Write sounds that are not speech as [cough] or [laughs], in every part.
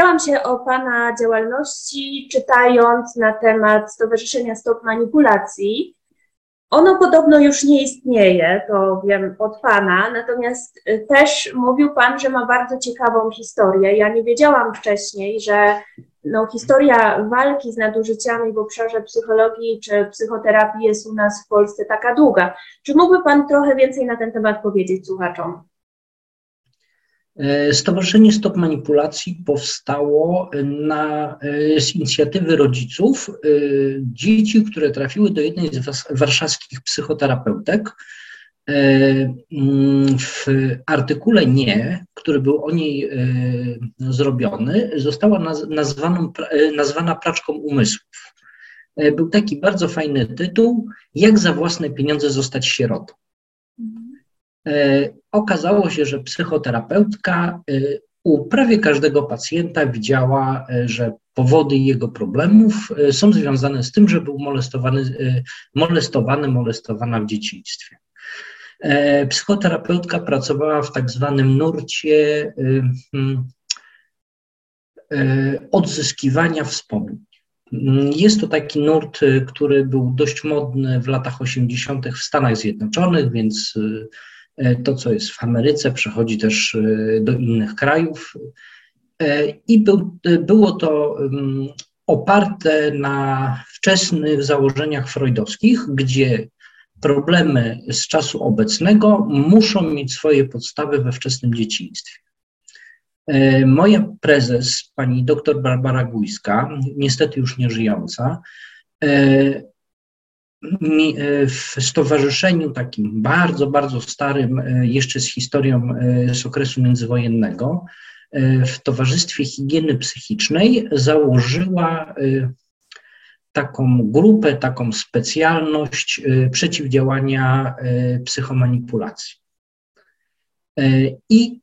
dowiedziałam się o Pana działalności czytając na temat Stowarzyszenia Stop Manipulacji. Ono podobno już nie istnieje, to wiem od Pana, natomiast y, też mówił Pan, że ma bardzo ciekawą historię. Ja nie wiedziałam wcześniej, że no, historia walki z nadużyciami w obszarze psychologii czy psychoterapii jest u nas w Polsce taka długa. Czy mógłby Pan trochę więcej na ten temat powiedzieć słuchaczom? E, Stowarzyszenie Stop Manipulacji powstało na, e, z inicjatywy rodziców e, dzieci, które trafiły do jednej z warszawskich psychoterapeutek. Mm, w artykule Nie, który był o niej zrobiony, została nazwaną, nazwana praczką umysłów. Był taki bardzo fajny tytuł, Jak za własne pieniądze zostać sierotą. E, okazało się, że psychoterapeutka e, u prawie każdego pacjenta widziała, e, że powody jego problemów są związane z tym, że był molestowany, molestowany, molestowana w dzieciństwie. Psychoterapeutka pracowała w tak zwanym nurcie hmm, odzyskiwania wspomnień. Jest to taki nurt, który był dość modny w latach 80. w Stanach Zjednoczonych, więc to, co jest w Ameryce, przechodzi też e, do innych krajów. E, I był, było to mm, oparte na wczesnych założeniach freudowskich, gdzie problemy z czasu obecnego muszą mieć swoje podstawy we wczesnym dzieciństwie. Moja prezes, pani dr Barbara Gujska, niestety już nie żyjąca, E, w stowarzyszeniu takim bardzo, bardzo starym, e, jeszcze z historią e, z okresu międzywojennego, w Towarzystwie Higieny Psychicznej założyła taką grupę, taką specjalność przeciwdziałania psychomanipulacji. I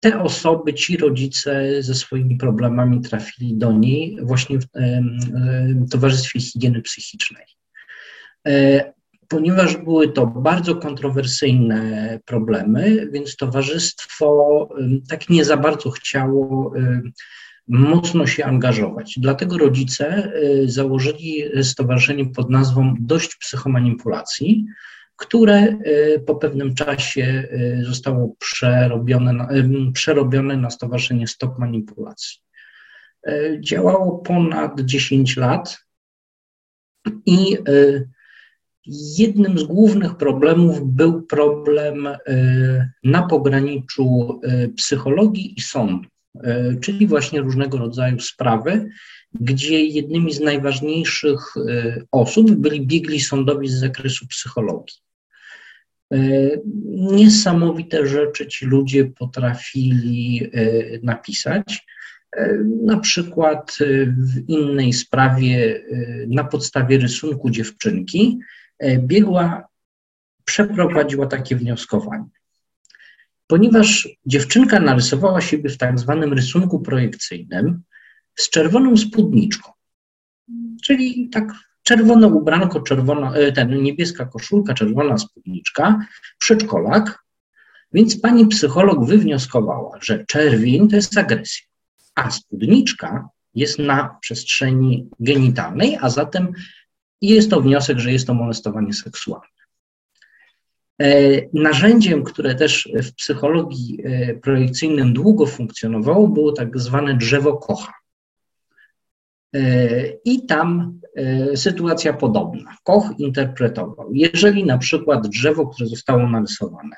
te osoby, ci rodzice ze swoimi problemami trafili do niej właśnie w Towarzystwie Higieny Psychicznej. E, ponieważ były to bardzo kontrowersyjne problemy, więc towarzystwo tak nie za bardzo chciało mocno się angażować. Dlatego rodzice y, założyli stowarzyszenie pod nazwą Dość Psychomanipulacji, które y, po pewnym czasie zostało przerobione na, przerobione na Stowarzyszenie Stop Manipulacji. Działało ponad 10 lat i Jednym z głównych problemów był problem e, na pograniczu e, psychologii i sądu, e, czyli właśnie różnego rodzaju sprawy, gdzie jednymi z najważniejszych osób byli biegli sądowi z zakresu psychologii. Niesamowite rzeczy ci ludzie potrafili napisać. Na przykład w innej sprawie, na podstawie rysunku dziewczynki, biegła przeprowadziła takie wnioskowanie. Ponieważ dziewczynka narysowała siebie w tak zwanym rysunku projekcyjnym z czerwoną spódniczką, czyli tak czerwone ubranko, czerwona, e, ten niebieska koszulka, czerwona spódniczka, przedszkolak, więc pani psycholog wywnioskowała, że czerwień to jest agresja, a spódniczka jest na przestrzeni genitalnej, a zatem i jest to wniosek, że jest to molestowanie seksualne. E, narzędziem, które też w psychologii e, projekcyjnym długo funkcjonowało, było tak zwane drzewo kocha. E, I tam sytuacja podobna. Koch interpretował, jeżeli na przykład drzewo, które zostało narysowane,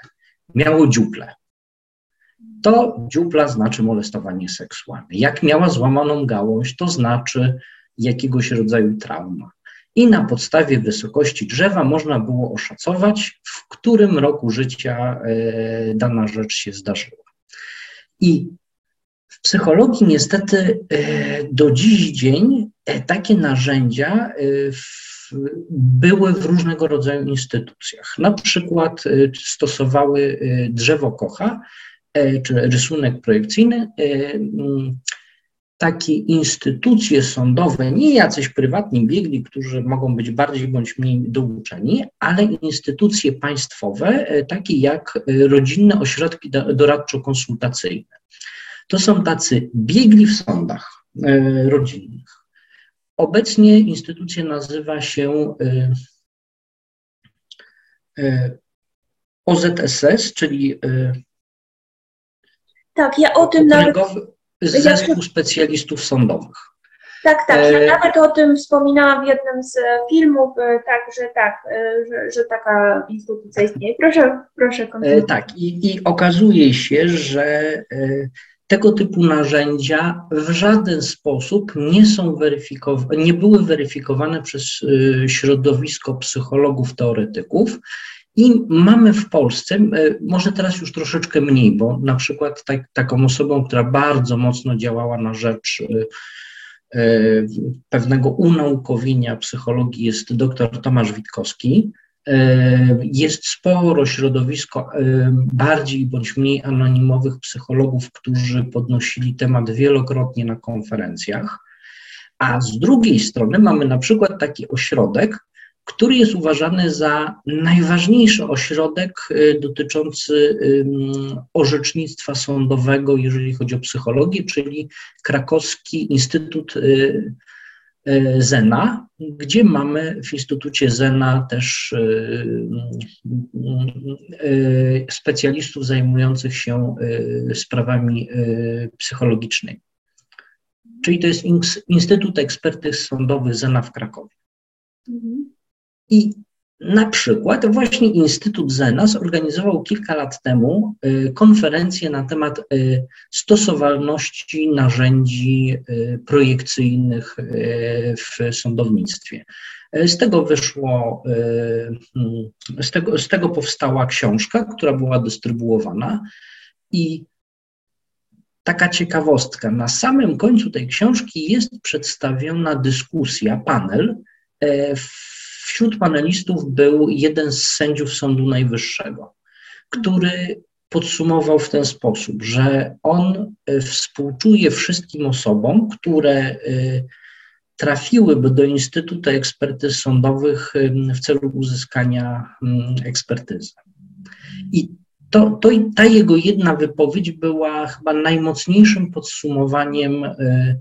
miało dziuple, to dziupla znaczy molestowanie seksualne. Jak miała złamaną gałąź, to znaczy jakiegoś rodzaju trauma i na podstawie wysokości drzewa można było oszacować, w którym roku życia e, dana rzecz się zdarzyła. I w psychologii niestety e, do dziś dzień e, takie narzędzia były w różnego rodzaju instytucjach. Na przykład stosowały drzewo Kocha, czy rysunek projekcyjny takie instytucje sądowe, nie jacyś prywatni biegli, którzy mogą być bardziej bądź mniej douczeni, ale instytucje państwowe, e, takie jak e, rodzinne ośrodki doradczo-konsultacyjne. to są tacy biegli w sądach e, rodzinnych. Obecnie instytucja nazywa się OZSS, czyli tak, ja o tym nawet. Zespół Specjalistów Sądowych. Tak, tak. Ja e... nawet o tym wspominałam w jednym z filmów, tak, że tak, że, że taka instytucja istnieje. Proszę, proszę kontynuować. Tak, i, i okazuje się, że tego typu narzędzia w żaden sposób nie są weryfikowane, nie były weryfikowane przez środowisko psychologów, teoretyków. I mamy w Polsce, y, może teraz już troszeczkę mniej, bo na przykład tak, taką osobą, która bardzo mocno działała na rzecz y, pewnego unaukowienia psychologii jest dr Tomasz Witkowski. E, jest sporo środowisko e, bardziej bądź mniej anonimowych psychologów, którzy podnosili temat wielokrotnie na konferencjach. A z drugiej strony mamy na przykład taki ośrodek, który jest uważany za najważniejszy ośrodek e, dotyczący orzecznictwa sądowego, jeżeli chodzi o psychologię, czyli Krakowski Instytut E, Zena, gdzie mamy w Instytucie Zena też specjalistów zajmujących się sprawami psychologicznymi. Czyli to jest Instytut Ekspertyz Sądowych Zena w Krakowie. Mhm. I na przykład właśnie Instytut Zena zorganizował kilka lat temu y, konferencję na temat y, stosowalności narzędzi y, projekcyjnych w sądownictwie. Z tego wyszło, z tego, z tego powstała książka, która była dystrybuowana i taka ciekawostka. Na samym końcu tej książki jest przedstawiona dyskusja, panel, w Wśród panelistów był jeden z sędziów Sądu Najwyższego, który podsumował w ten sposób, że on e, współczuje wszystkim osobom, które e, trafiłyby do Instytutu Ekspertyz Sądowych w celu uzyskania ekspertyzy. I to, to, ta jego jedna wypowiedź była chyba najmocniejszym podsumowaniem E,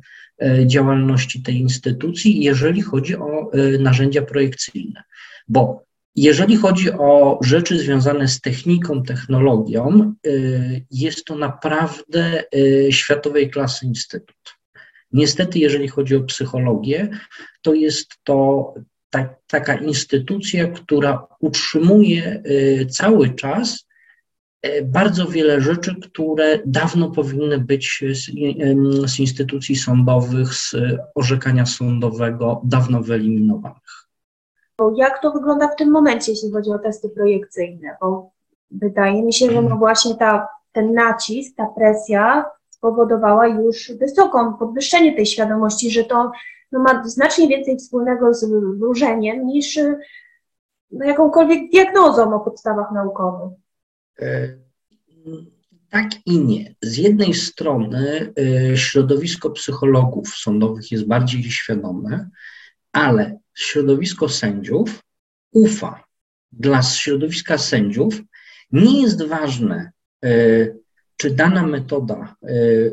działalności tej instytucji, jeżeli chodzi o e, narzędzia projekcyjne. Bo jeżeli chodzi o rzeczy związane z techniką, technologią, e, jest to naprawdę światowej klasy instytut. Niestety, jeżeli chodzi o psychologię, to jest to ta, taka instytucja, która utrzymuje cały czas E, bardzo wiele rzeczy, które dawno powinny być z, z instytucji sądowych, z orzekania sądowego dawno wyeliminowanych. Jak to wygląda w tym momencie, jeśli chodzi o testy projekcyjne? Bo wydaje mi się, że no właśnie ta, ten nacisk, ta presja spowodowała już wysoką podwyższenie tej świadomości, że to no, ma znacznie więcej wspólnego z wróżeniem niż no, jakąkolwiek diagnozą o podstawach naukowych. E, tak i nie. Z jednej strony e, środowisko psychologów sądowych jest bardziej świadome, ale środowisko sędziów ufa. Dla środowiska sędziów nie jest ważne, e, czy dana metoda,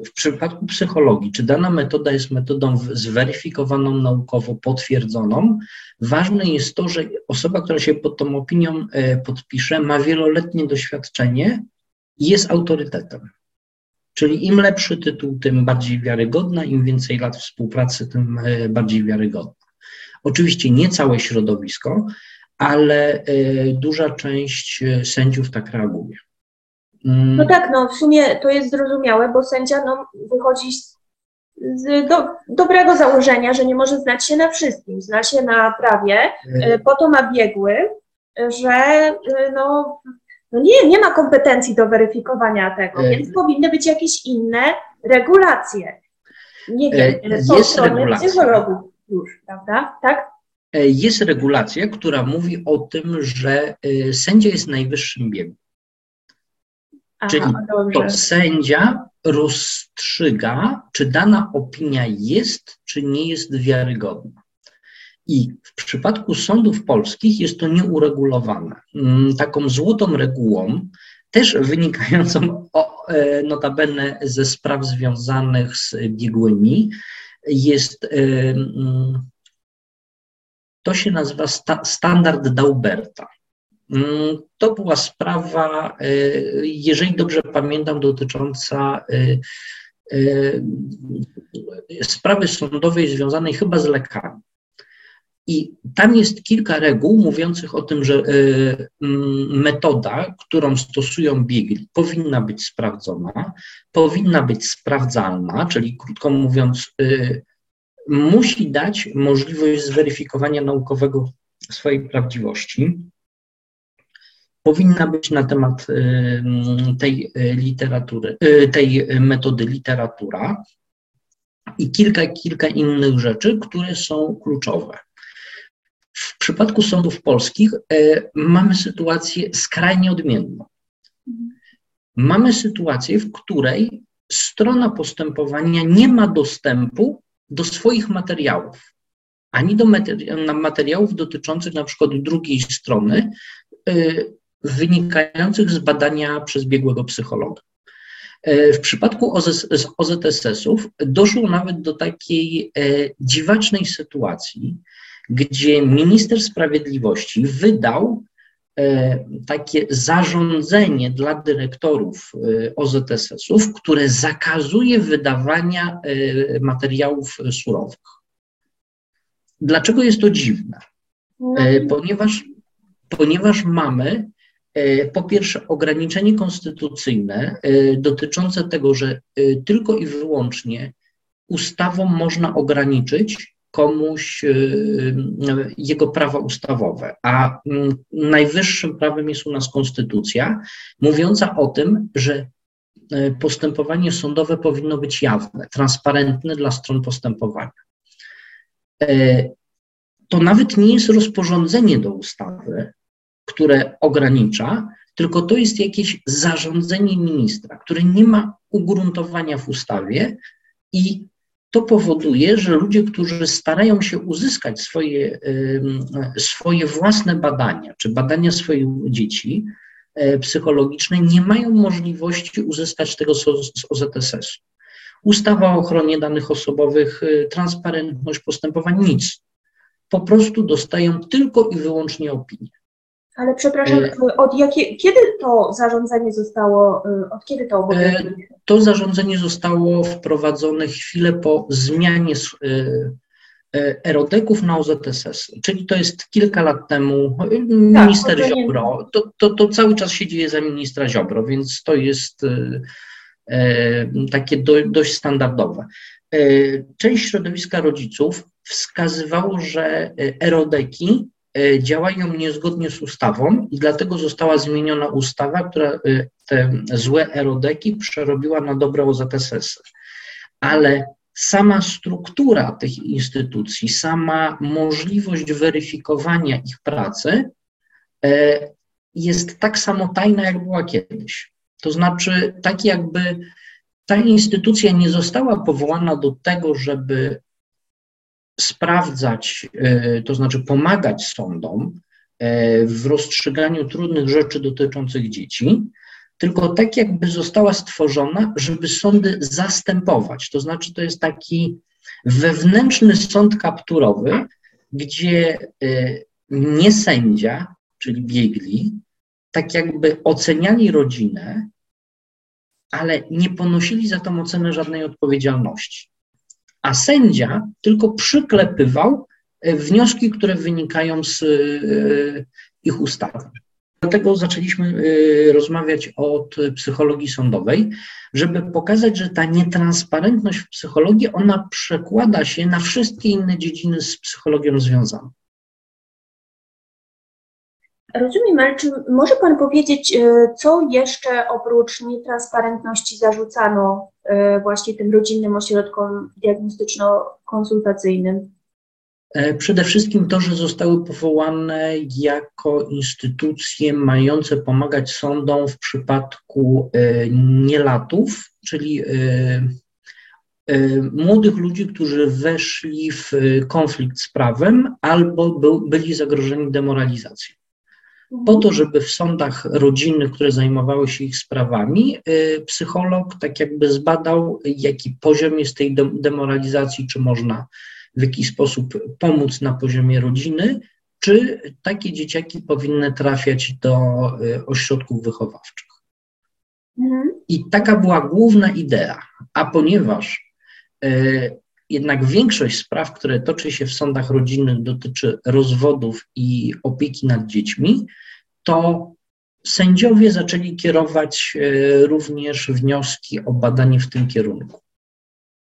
w przypadku psychologii, czy dana metoda jest metodą zweryfikowaną naukowo, potwierdzoną. Ważne jest to, że osoba, która się pod tą opinią podpisze, ma wieloletnie doświadczenie jest autorytetem. Czyli im lepszy tytuł, tym bardziej wiarygodna, im więcej lat współpracy, tym e, bardziej wiarygodna. Oczywiście nie całe środowisko, ale e, duża część e, sędziów tak reaguje. Mm. No tak, no w sumie to jest zrozumiałe, bo sędzia no, wychodzi z, z do, dobrego założenia, że nie może znać się na wszystkim, zna się na prawie, po to ma biegły, że no, no nie, nie ma kompetencji do weryfikowania tego, e, więc powinny być jakieś inne regulacje. Nie wiem, e, są strony psychologów już, prawda? Tak? Jest regulacja, która mówi o tym, że sędzia jest najwyższym biegu. Aha, Czyli dobrze. to sędzia rozstrzyga, czy dana opinia jest, czy nie jest wiarygodna. I w przypadku sądów polskich jest to nieuregulowane. Mm, taką złotą regułą, też wynikającą notabene ze spraw związanych z biegłymi jest, mm, to się nazywa sta, standard Dauberta. Mm, to była sprawa, jeżeli dobrze pamiętam, dotycząca sprawy sądowej związanej chyba z lekami. I tam jest kilka reguł mówiących o tym, że y, mm, metoda, którą stosują biegli, powinna być sprawdzona, powinna być sprawdzalna, czyli krótko mówiąc, y, musi dać możliwość zweryfikowania naukowego swojej prawdziwości. Powinna być na temat y, tej literatury, tej metody literatura i kilka, kilka innych rzeczy, które są kluczowe. W przypadku sądów polskich e, mamy sytuację skrajnie odmienną. Mamy sytuację, w której strona postępowania nie ma dostępu do swoich materiałów, ani do materiałów dotyczących na przykład drugiej strony, wynikających z badania przez biegłego psychologa. E, w przypadku OZSS-ów doszło nawet do takiej dziwacznej sytuacji, gdzie minister sprawiedliwości wydał e, takie zarządzenie dla dyrektorów e, OZSS-ów, które zakazuje wydawania e, materiałów surowych. Dlaczego jest to dziwne? No. Ponieważ, ponieważ mamy po pierwsze ograniczenie konstytucyjne dotyczące tego, że tylko i wyłącznie ustawą można ograniczyć komuś jego prawa ustawowe, a mm, najwyższym prawem jest u nas konstytucja, mówiąca o tym, że postępowanie sądowe powinno być jawne, transparentne dla stron postępowania. E, to nawet nie jest rozporządzenie do ustawy, które ogranicza, tylko to jest jakieś zarządzenie ministra, które nie ma ugruntowania w ustawie i to powoduje, że ludzie, którzy starają się uzyskać swoje, swoje własne badania, czy badania swoich dzieci e, psychologiczne, nie mają możliwości uzyskać tego z OZSS-u. Ustawa o ochronie danych osobowych, e, transparentność postępowań, nic. Po prostu dostają tylko i wyłącznie opinię. Ale przepraszam, e, od jakie, kiedy to zarządzenie zostało, e, od kiedy to e, obowiązuje? To zarządzenie zostało wprowadzone chwilę po zmianie erodeków na OZSS, czyli to jest kilka lat temu. Tak, minister Ziobro, to, to, to cały czas się dzieje za ministra Ziobro, więc to jest takie do, dość standardowe. Część środowiska rodziców wskazywało, że erodeki E, działają niezgodnie z ustawą i dlatego została zmieniona ustawa, która e, te złe erodeki przerobiła na dobre OZSS. Ale sama struktura tych instytucji, sama możliwość weryfikowania ich pracy e, jest tak samo tajna, jak była kiedyś. To znaczy, tak jakby ta instytucja nie została powołana do tego, żeby sprawdzać, e, to znaczy pomagać sądom e, w rozstrzyganiu trudnych rzeczy dotyczących dzieci, tylko tak jakby została stworzona, żeby sądy zastępować. To znaczy, to jest taki wewnętrzny sąd kapturowy, gdzie e, nie sędzia, czyli biegli, tak jakby oceniali rodzinę, ale nie ponosili za tą ocenę żadnej odpowiedzialności a sędzia tylko przyklepywał e, wnioski, które wynikają z e, ich ustawy. Dlatego zaczęliśmy e, rozmawiać od psychologii sądowej, żeby pokazać, że ta nietransparentność w psychologii, ona przekłada się na wszystkie inne dziedziny z psychologią związane. Rozumiem, ale czy może Pan powiedzieć, e, co jeszcze oprócz nietransparentności zarzucano e, właśnie tym rodzinnym ośrodkom diagnostyczno-konsultacyjnym? E, przede wszystkim to, że zostały powołane jako instytucje mające pomagać sądom w przypadku nielatów, czyli młodych ludzi, którzy weszli w konflikt z prawem albo byli zagrożeni demoralizacją. Po to, żeby w sądach rodzinnych, które zajmowały się ich sprawami, y, psycholog tak jakby zbadał, jaki poziom jest tej demoralizacji, czy można w jakiś sposób pomóc na poziomie rodziny, czy takie dzieciaki powinny trafiać do y, ośrodków wychowawczych. Mhm. I taka była główna idea. A ponieważ y, jednak większość spraw, które toczy się w sądach rodzinnych, dotyczy rozwodów i opieki nad dziećmi, to sędziowie zaczęli kierować e, również wnioski o badanie w tym kierunku.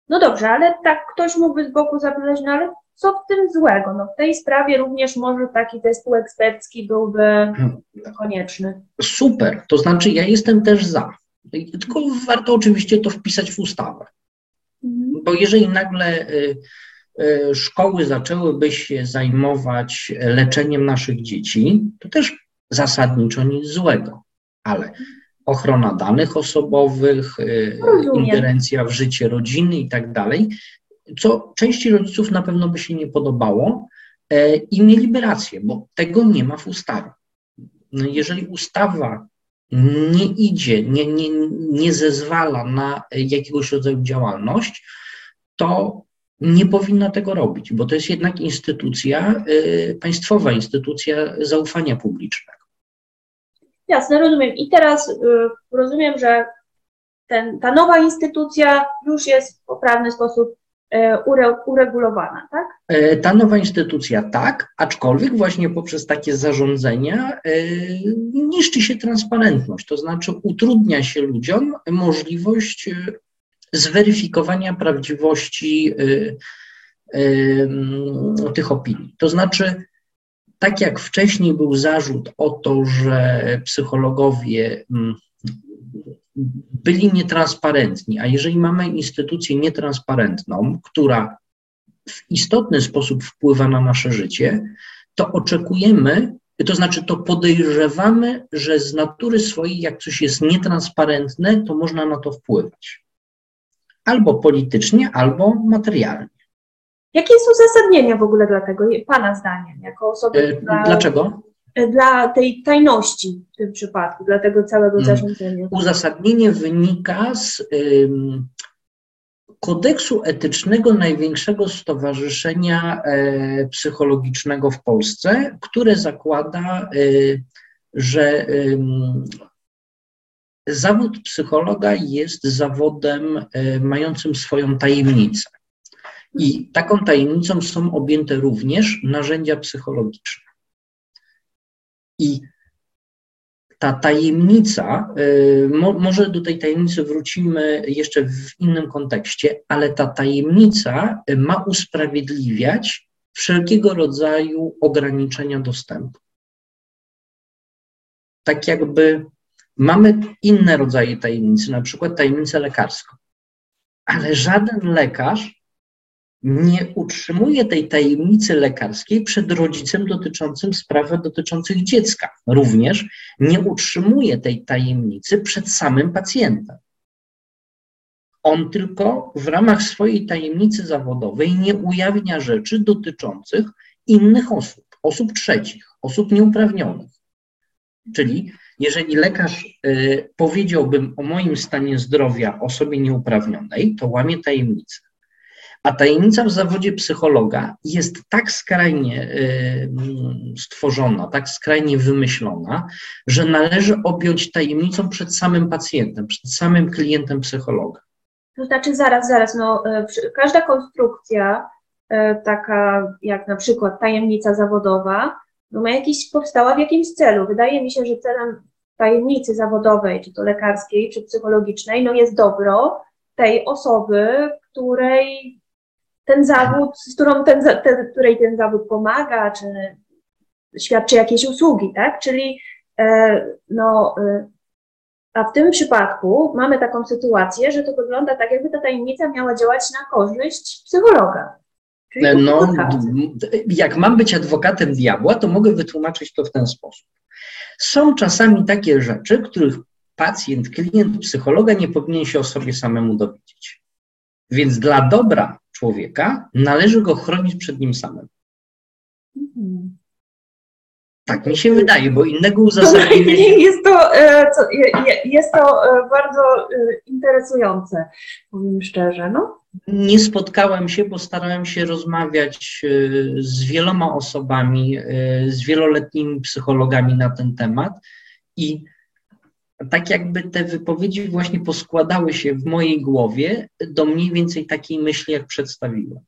No dobrze, ale tak ktoś mógłby z boku zapytać, no ale co w tym złego? No w tej sprawie również może taki zespół ekspercki byłby hmm. konieczny. Super, to znaczy ja jestem też za. Tylko warto oczywiście to wpisać w ustawę. Bo jeżeli nagle y, y, szkoły zaczęłyby się zajmować leczeniem naszych dzieci, to też zasadniczo nic złego, ale ochrona danych osobowych, y, Rozumiem. ingerencja w życie rodziny i tak dalej, co części rodziców na pewno by się nie podobało e, i mieliby rację, bo tego nie ma w ustawie. No jeżeli ustawa nie idzie, nie, nie, nie zezwala na jakiegoś rodzaju działalność, to nie powinna tego robić, bo to jest jednak instytucja, y, państwowa instytucja zaufania publicznego. Jasne, rozumiem. I teraz y, rozumiem, że ten, ta nowa instytucja już jest w poprawny sposób y, ure, uregulowana, tak? E, ta nowa instytucja tak, aczkolwiek właśnie poprzez takie zarządzenia niszczy się transparentność, to znaczy utrudnia się ludziom możliwość zweryfikowania prawdziwości y, y, tych opinii. To znaczy, tak jak wcześniej był zarzut o to, że psychologowie mm, byli nietransparentni, a jeżeli mamy instytucję nietransparentną, która w istotny sposób wpływa na nasze życie, to oczekujemy, to znaczy to podejrzewamy, że z natury swojej, jak coś jest nietransparentne, to można na to wpływać albo politycznie, albo materialnie. Jakie jest uzasadnienie w ogóle dla tego, Pana zdaniem, jako osoby? E, dla, Dlaczego? E, dla tej tajności w tym przypadku, dla tego całego hmm. zarządzania. Uzasadnienie wynika z ym, kodeksu etycznego największego stowarzyszenia y, psychologicznego w Polsce, które zakłada, y, że zawód psychologa jest zawodem e, mającym swoją tajemnicę. I taką tajemnicą są objęte również narzędzia psychologiczne. I ta tajemnica, e, może do tej tajemnicy wrócimy jeszcze w innym kontekście, ale ta tajemnica ma usprawiedliwiać wszelkiego rodzaju ograniczenia dostępu. Tak jakby Mamy inne rodzaje tajemnicy, na przykład tajemnicę lekarską, ale żaden lekarz nie utrzymuje tej tajemnicy lekarskiej przed rodzicem dotyczącym sprawy dotyczących dziecka. Również nie utrzymuje tej tajemnicy przed samym pacjentem. On tylko w ramach swojej tajemnicy zawodowej nie ujawnia rzeczy dotyczących innych osób, osób trzecich, osób nieuprawnionych. Czyli jeżeli lekarz y, powiedziałbym o moim stanie zdrowia osobie nieuprawnionej, to łamie tajemnicę. A tajemnica w zawodzie psychologa jest tak skrajnie y, stworzona, tak skrajnie wymyślona, że należy objąć tajemnicą przed samym pacjentem, przed samym klientem psychologa. To znaczy, zaraz, zaraz, no, y, każda konstrukcja, taka jak na przykład tajemnica zawodowa, no ma jakiś, powstała w jakimś celu. Wydaje mi się, że celem tajemnicy zawodowej, czy to lekarskiej, czy psychologicznej, no jest dobro tej osoby, której ten zawód, z którą ten, ten, której ten zawód pomaga, czy świadczy jakieś usługi, tak? Czyli e, no, e, a w tym przypadku mamy taką sytuację, że to wygląda tak, jakby ta tajemnica miała działać na korzyść psychologa. No, jak mam być adwokatem diabła, to mogę wytłumaczyć to w ten sposób. Są czasami takie rzeczy, których pacjent, klient psychologa nie powinien się o sobie samemu dowiedzieć. Więc dla dobra człowieka należy go chronić przed nim samym. Tak, mi się wydaje, bo innego uzasadnienia... [laughs] Jest to, e, jest to e, bardzo e, interesujące, powiem szczerze. No. Nie spotkałem się, bo starałem się rozmawiać z wieloma osobami, z wieloletnimi psychologami na ten temat i tak jakby te wypowiedzi właśnie poskładały się w mojej głowie do mniej więcej takiej myśli, jak przedstawiłem.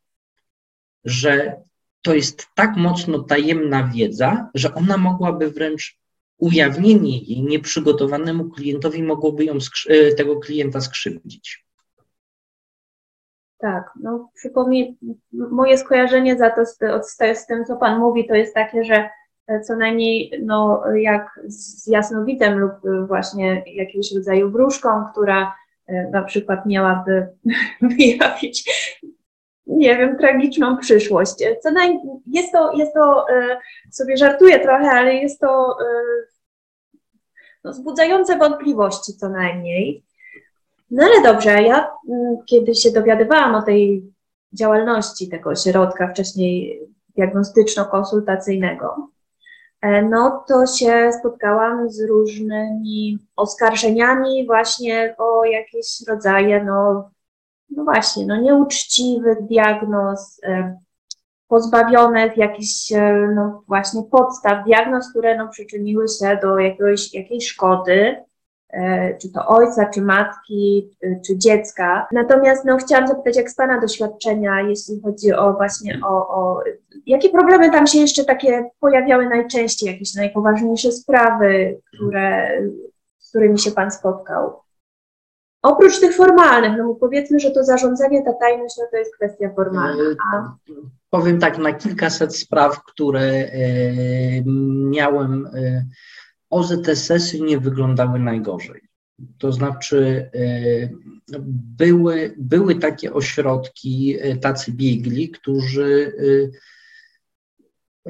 Że to jest tak mocno tajemna wiedza, że ona mogłaby wręcz ujawnienie jej nieprzygotowanemu klientowi mogłoby ją e, tego klienta skrzywdzić. Tak, no przypomnij, moje skojarzenie za to z, z, tym, co Pan mówi, to jest takie, że e, co najmniej no, jak z jasnowitem lub właśnie jakiegoś rodzaju wróżką, która e, na przykład miałaby [laughs] wyjawić nie wiem, tragiczną przyszłość. Co naj... jest to, jest to e, sobie żartuję trochę, ale jest to e, no, wzbudzające wątpliwości co najmniej. No ale dobrze, ja mm, kiedy się dowiadywałam o tej działalności tego ośrodka wcześniej diagnostyczno-konsultacyjnego, e, no to się spotkałam z różnymi oskarżeniami właśnie o jakieś rodzaje no, no właśnie, no nieuczciwych diagnoz, e, pozbawionych jakichś e, no właśnie podstaw diagnoz, które no przyczyniły się do jakiegoś, jakiejś szkody, czy to ojca, czy matki, czy dziecka. Natomiast no, chciałam zapytać, jak z Pana doświadczenia, jeśli chodzi o właśnie o, o jakie problemy tam się jeszcze takie pojawiały najczęściej, jakieś najpoważniejsze sprawy, które, z którymi się Pan spotkał? Oprócz tych formalnych, no powiedzmy, że to zarządzanie, ta tajność, no to jest kwestia formalna. E, A... Powiem tak, na kilkaset spraw, które e, miałem, e, OZSS-y nie wyglądały najgorzej. To znaczy, były, były takie ośrodki, tacy biegli, którzy,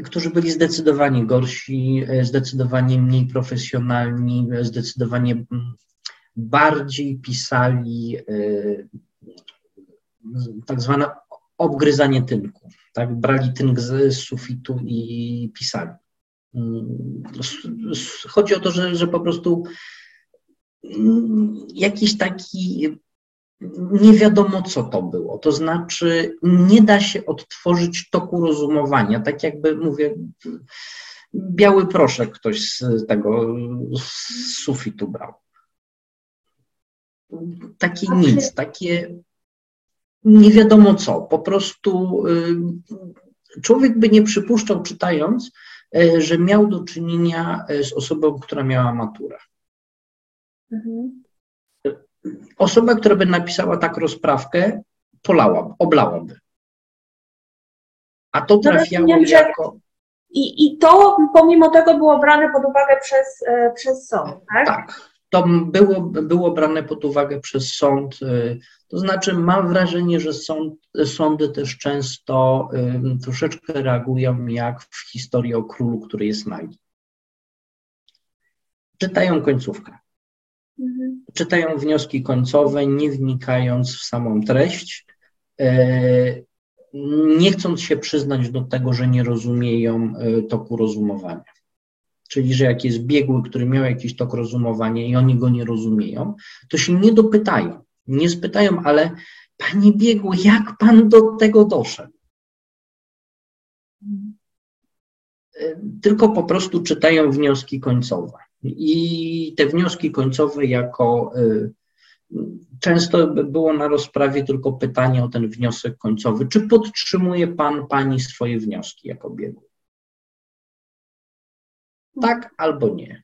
którzy byli zdecydowanie gorsi, zdecydowanie mniej profesjonalni, zdecydowanie bardziej pisali tak zwane obgryzanie tynku. Tak? Brali tynk z sufitu i pisali. Mm, chodzi o to, że, że po prostu mm, jakiś taki nie wiadomo, co to było. To znaczy, nie da się odtworzyć toku rozumowania. Tak jakby mówię, biały proszek ktoś z tego z sufitu brał takie nic, takie nie wiadomo co. Po prostu y, człowiek by nie przypuszczał, czytając, że miał do czynienia y, z osobą, która miała maturę. Mhm. Osoba, która by napisała tak rozprawkę, polała, oblałaby. A to no trafiało no, jako... I, I to pomimo tego było brane pod uwagę przez, e, przez sąd, tak? Tak, to było, było brane pod uwagę przez sąd. Y, to znaczy, mam wrażenie, że sąd, sądy też często y, troszeczkę reagują jak w historii o królu, który jest nagi. Czytają końcówkę. Mhm. Czytają wnioski końcowe, nie wnikając w samą treść, y, nie chcąc się przyznać do tego, że nie rozumieją toku rozumowania czyli że jak jest biegły, który miał jakiś tok rozumowania i oni go nie rozumieją, to się nie dopytają. Nie spytają, ale panie biegły, jak pan do tego doszedł? Tylko po prostu czytają wnioski końcowe. I te wnioski końcowe jako y, często było na rozprawie tylko pytanie o ten wniosek końcowy. Czy podtrzymuje pan, pani swoje wnioski jako biegły? Tak albo nie.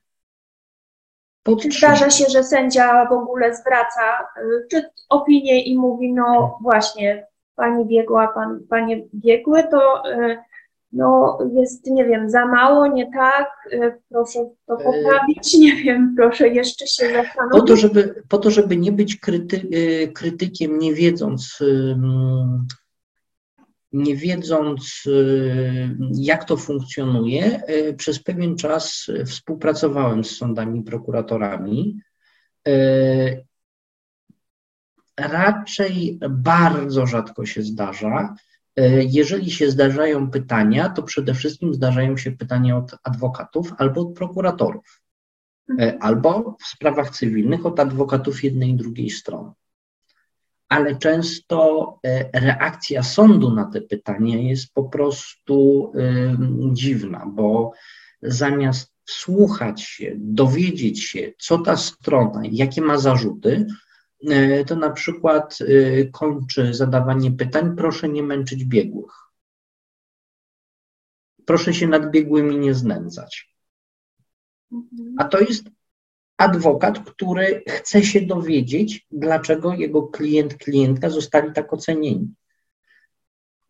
Zdarza się, że sędzia w ogóle zwraca y, czy opinię i mówi, no właśnie, pani biegła, pan, panie biegły, to y, no jest, nie wiem, za mało, nie tak, y, proszę to poprawić, [laughs] nie wiem, proszę jeszcze się zastanowić. Po to, żeby, po to, żeby nie być kryty, krytykiem, nie wiedząc nie wiedząc, y, jak to funkcjonuje, y, przez pewien czas współpracowałem z sądami, prokuratorami. Y, raczej bardzo rzadko się zdarza, Jeżeli się zdarzają pytania, to przede wszystkim zdarzają się pytania od adwokatów albo od prokuratorów, albo w sprawach cywilnych od adwokatów jednej i drugiej strony. Ale często reakcja sądu na te pytania jest po prostu dziwna, bo zamiast wsłuchać się, dowiedzieć się, co ta strona, jakie ma zarzuty, e, to na przykład e, kończy zadawanie pytań, proszę nie męczyć biegłych. Proszę się nad biegłymi nie znęcać. A to jest adwokat, który chce się dowiedzieć, dlaczego jego klient, klientka zostali tak ocenieni.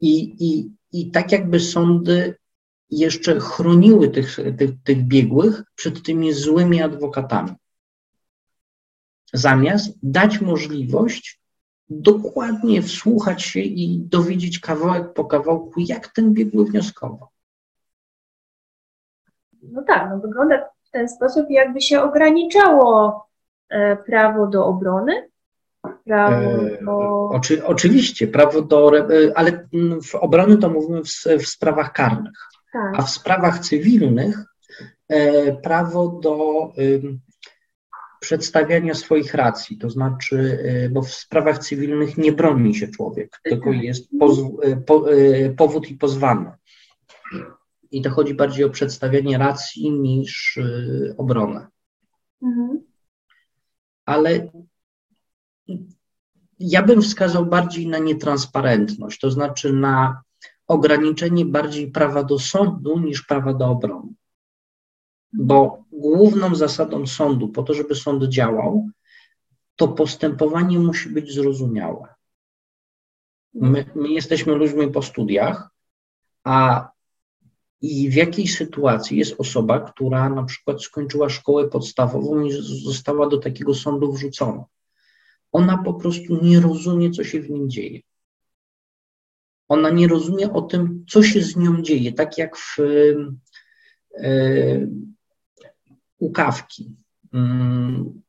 I, i, i tak jakby sądy jeszcze chroniły tych, tych, tych biegłych przed tymi złymi adwokatami. Zamiast dać możliwość dokładnie wsłuchać się i dowiedzieć kawałek po kawałku, jak ten biegły wnioskował. No tak, no wygląda ten sposób, jakby się ograniczało e, prawo do obrony, prawo e, do... oczy, oczywiście, prawo do, e, ale w obrony to mówimy w, w sprawach karnych. Tak. A w sprawach cywilnych prawo do przedstawiania swoich racji, to znaczy, bo w sprawach cywilnych nie broni się człowiek, tylko tak. jest e, po, powód i pozwany. I to chodzi bardziej o przedstawianie racji niż obronę. Mhm. Ale ja bym wskazał bardziej na nietransparentność, to znaczy na ograniczenie bardziej prawa do sądu niż prawa do obrony. Bo główną zasadą sądu, po to, żeby sąd działał, to postępowanie musi być zrozumiałe. My, my jesteśmy ludźmi po studiach, a i w jakiej sytuacji jest osoba, która na przykład skończyła szkołę podstawową i została do takiego sądu wrzucona. Ona po prostu nie rozumie, co się w nim dzieje. Ona nie rozumie o tym, co się z nią dzieje, tak jak w. Mm,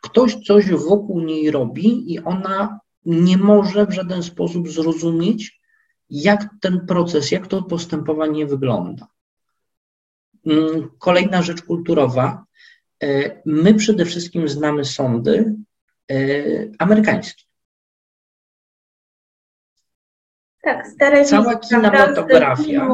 ktoś coś wokół niej robi i ona nie może w żaden sposób zrozumieć, jak ten proces, jak to postępowanie wygląda. Mm, kolejna rzecz kulturowa. E, my przede wszystkim znamy sądy e, amerykańskie. Tak, stare Cała kinematografia.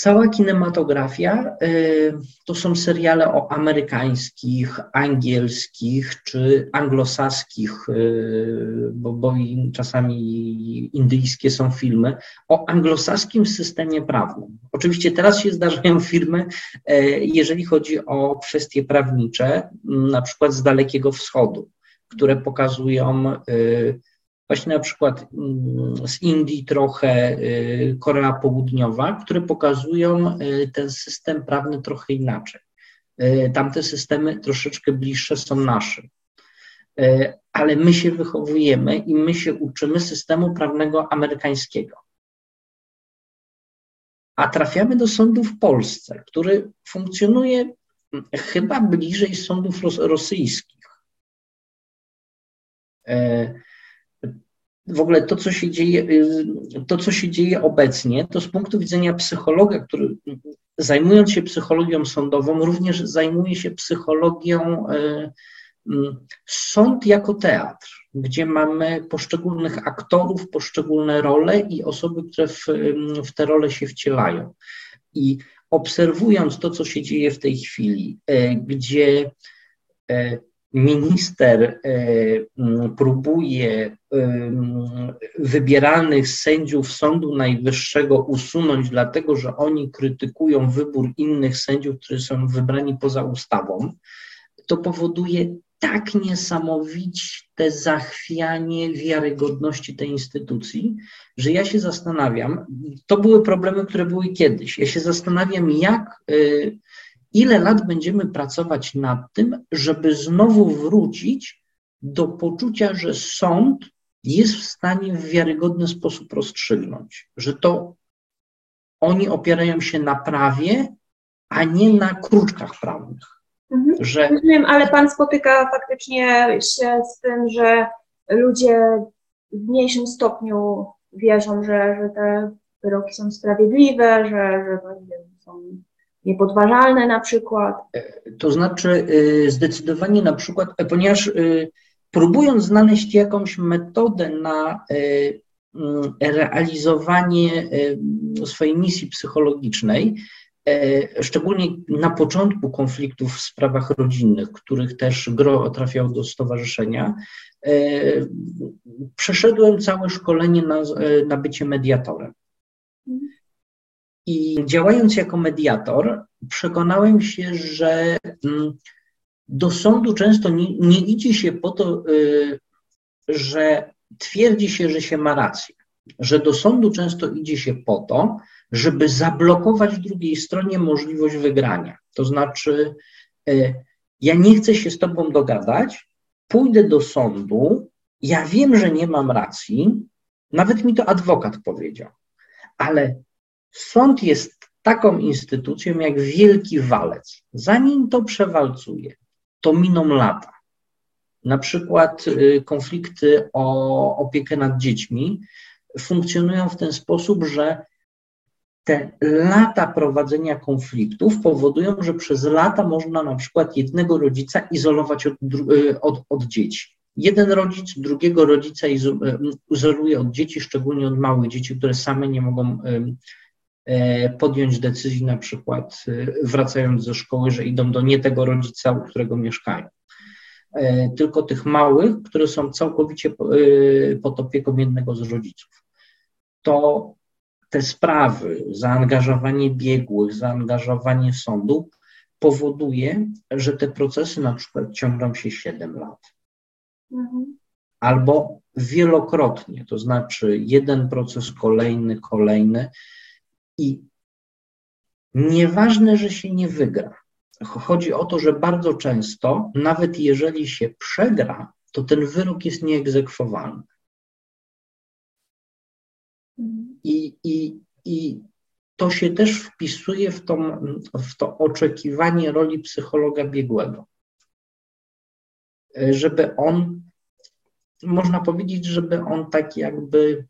Cała kinematografia y, to są seriale o amerykańskich, angielskich czy anglosaskich, y, bo, bo czasami indyjskie są filmy, o anglosaskim systemie prawnym. Oczywiście teraz się zdarzają [laughs] filmy, y, jeżeli chodzi o kwestie prawnicze, na przykład z Dalekiego Wschodu, które pokazują właśnie na przykład mm, z Indii trochę, y, Korea Południowa, które pokazują y, ten system prawny trochę inaczej. Y, tamte systemy troszeczkę bliższe są naszym. Ale my się wychowujemy i my się uczymy systemu prawnego amerykańskiego. A trafiamy do sądu w Polsce, który funkcjonuje mm, chyba bliżej sądów rosyjskich w ogóle to, co się dzieje, y, to, co się dzieje obecnie, to z punktu widzenia psychologa, który zajmując się psychologią sądową, również zajmuje się psychologią y, mm, sąd jako teatr, gdzie mamy poszczególnych aktorów, poszczególne role i osoby, które w, w te role się wcielają. I obserwując to, co się dzieje w tej chwili, y, gdzie minister próbuje wybieranych sędziów Sądu Najwyższego usunąć, dlatego że oni krytykują wybór innych sędziów, którzy są wybrani poza ustawą, to powoduje tak niesamowite zachwianie wiarygodności tej instytucji, że ja się zastanawiam, to były problemy, które były kiedyś. Ja się zastanawiam, jak, y, ile lat będziemy pracować nad tym, żeby znowu wrócić do poczucia, że sąd jest w stanie w wiarygodny sposób rozstrzygnąć, że to oni opierają się na prawie, a nie na kruczkach prawnych. Mhm. Że... Rozumiem, ale pan spotyka faktycznie się z tym, że ludzie w mniejszym stopniu wierzą, że, że te wyroki są sprawiedliwe, że, że są niepodważalne na przykład. To znaczy y, zdecydowanie na przykład, ponieważ y, próbując znaleźć jakąś metodę na mm, realizowanie swojej misji psychologicznej, szczególnie na początku konfliktów w sprawach rodzinnych, których też gro trafiał do stowarzyszenia, przeszedłem całe szkolenie na, na bycie mediatorem. I działając jako mediator, przekonałem się, że mm, do sądu często nie, nie idzie się po to, y, że twierdzi się, że się ma rację, że do sądu często idzie się po to, żeby zablokować drugiej stronie możliwość wygrania. To znaczy, y, ja nie chcę się z tobą dogadać, pójdę do sądu, ja wiem, że nie mam racji, nawet mi to adwokat powiedział, ale Sąd jest taką instytucją jak wielki walec. Zanim to przewalcuje, to miną lata. Na przykład y, konflikty o opiekę nad dziećmi funkcjonują w ten sposób, że te lata prowadzenia konfliktów powodują, że przez lata można na przykład jednego rodzica izolować od, y, od, od dzieci. Jeden rodzic drugiego rodzica y, izoluje od dzieci, szczególnie od małych dzieci, które same nie mogą podjąć decyzji, na przykład e, wracając ze szkoły, że idą do nie tego rodzica, u którego mieszkają, e, tylko tych małych, które są całkowicie pod opieką jednego z rodziców. To te sprawy, zaangażowanie biegłych, zaangażowanie sądu powoduje, że te procesy na przykład ciągną się 7 lat. Mhm. Albo wielokrotnie, to znaczy jeden proces, kolejny, kolejny. I nieważne, że się nie wygra. Chodzi o to, że bardzo często, nawet jeżeli się przegra, to ten wyrok jest nieegzekwowalny. I, i, i to się też wpisuje w, tą, w to oczekiwanie roli psychologa biegłego. Żeby on, można powiedzieć, żeby on tak jakby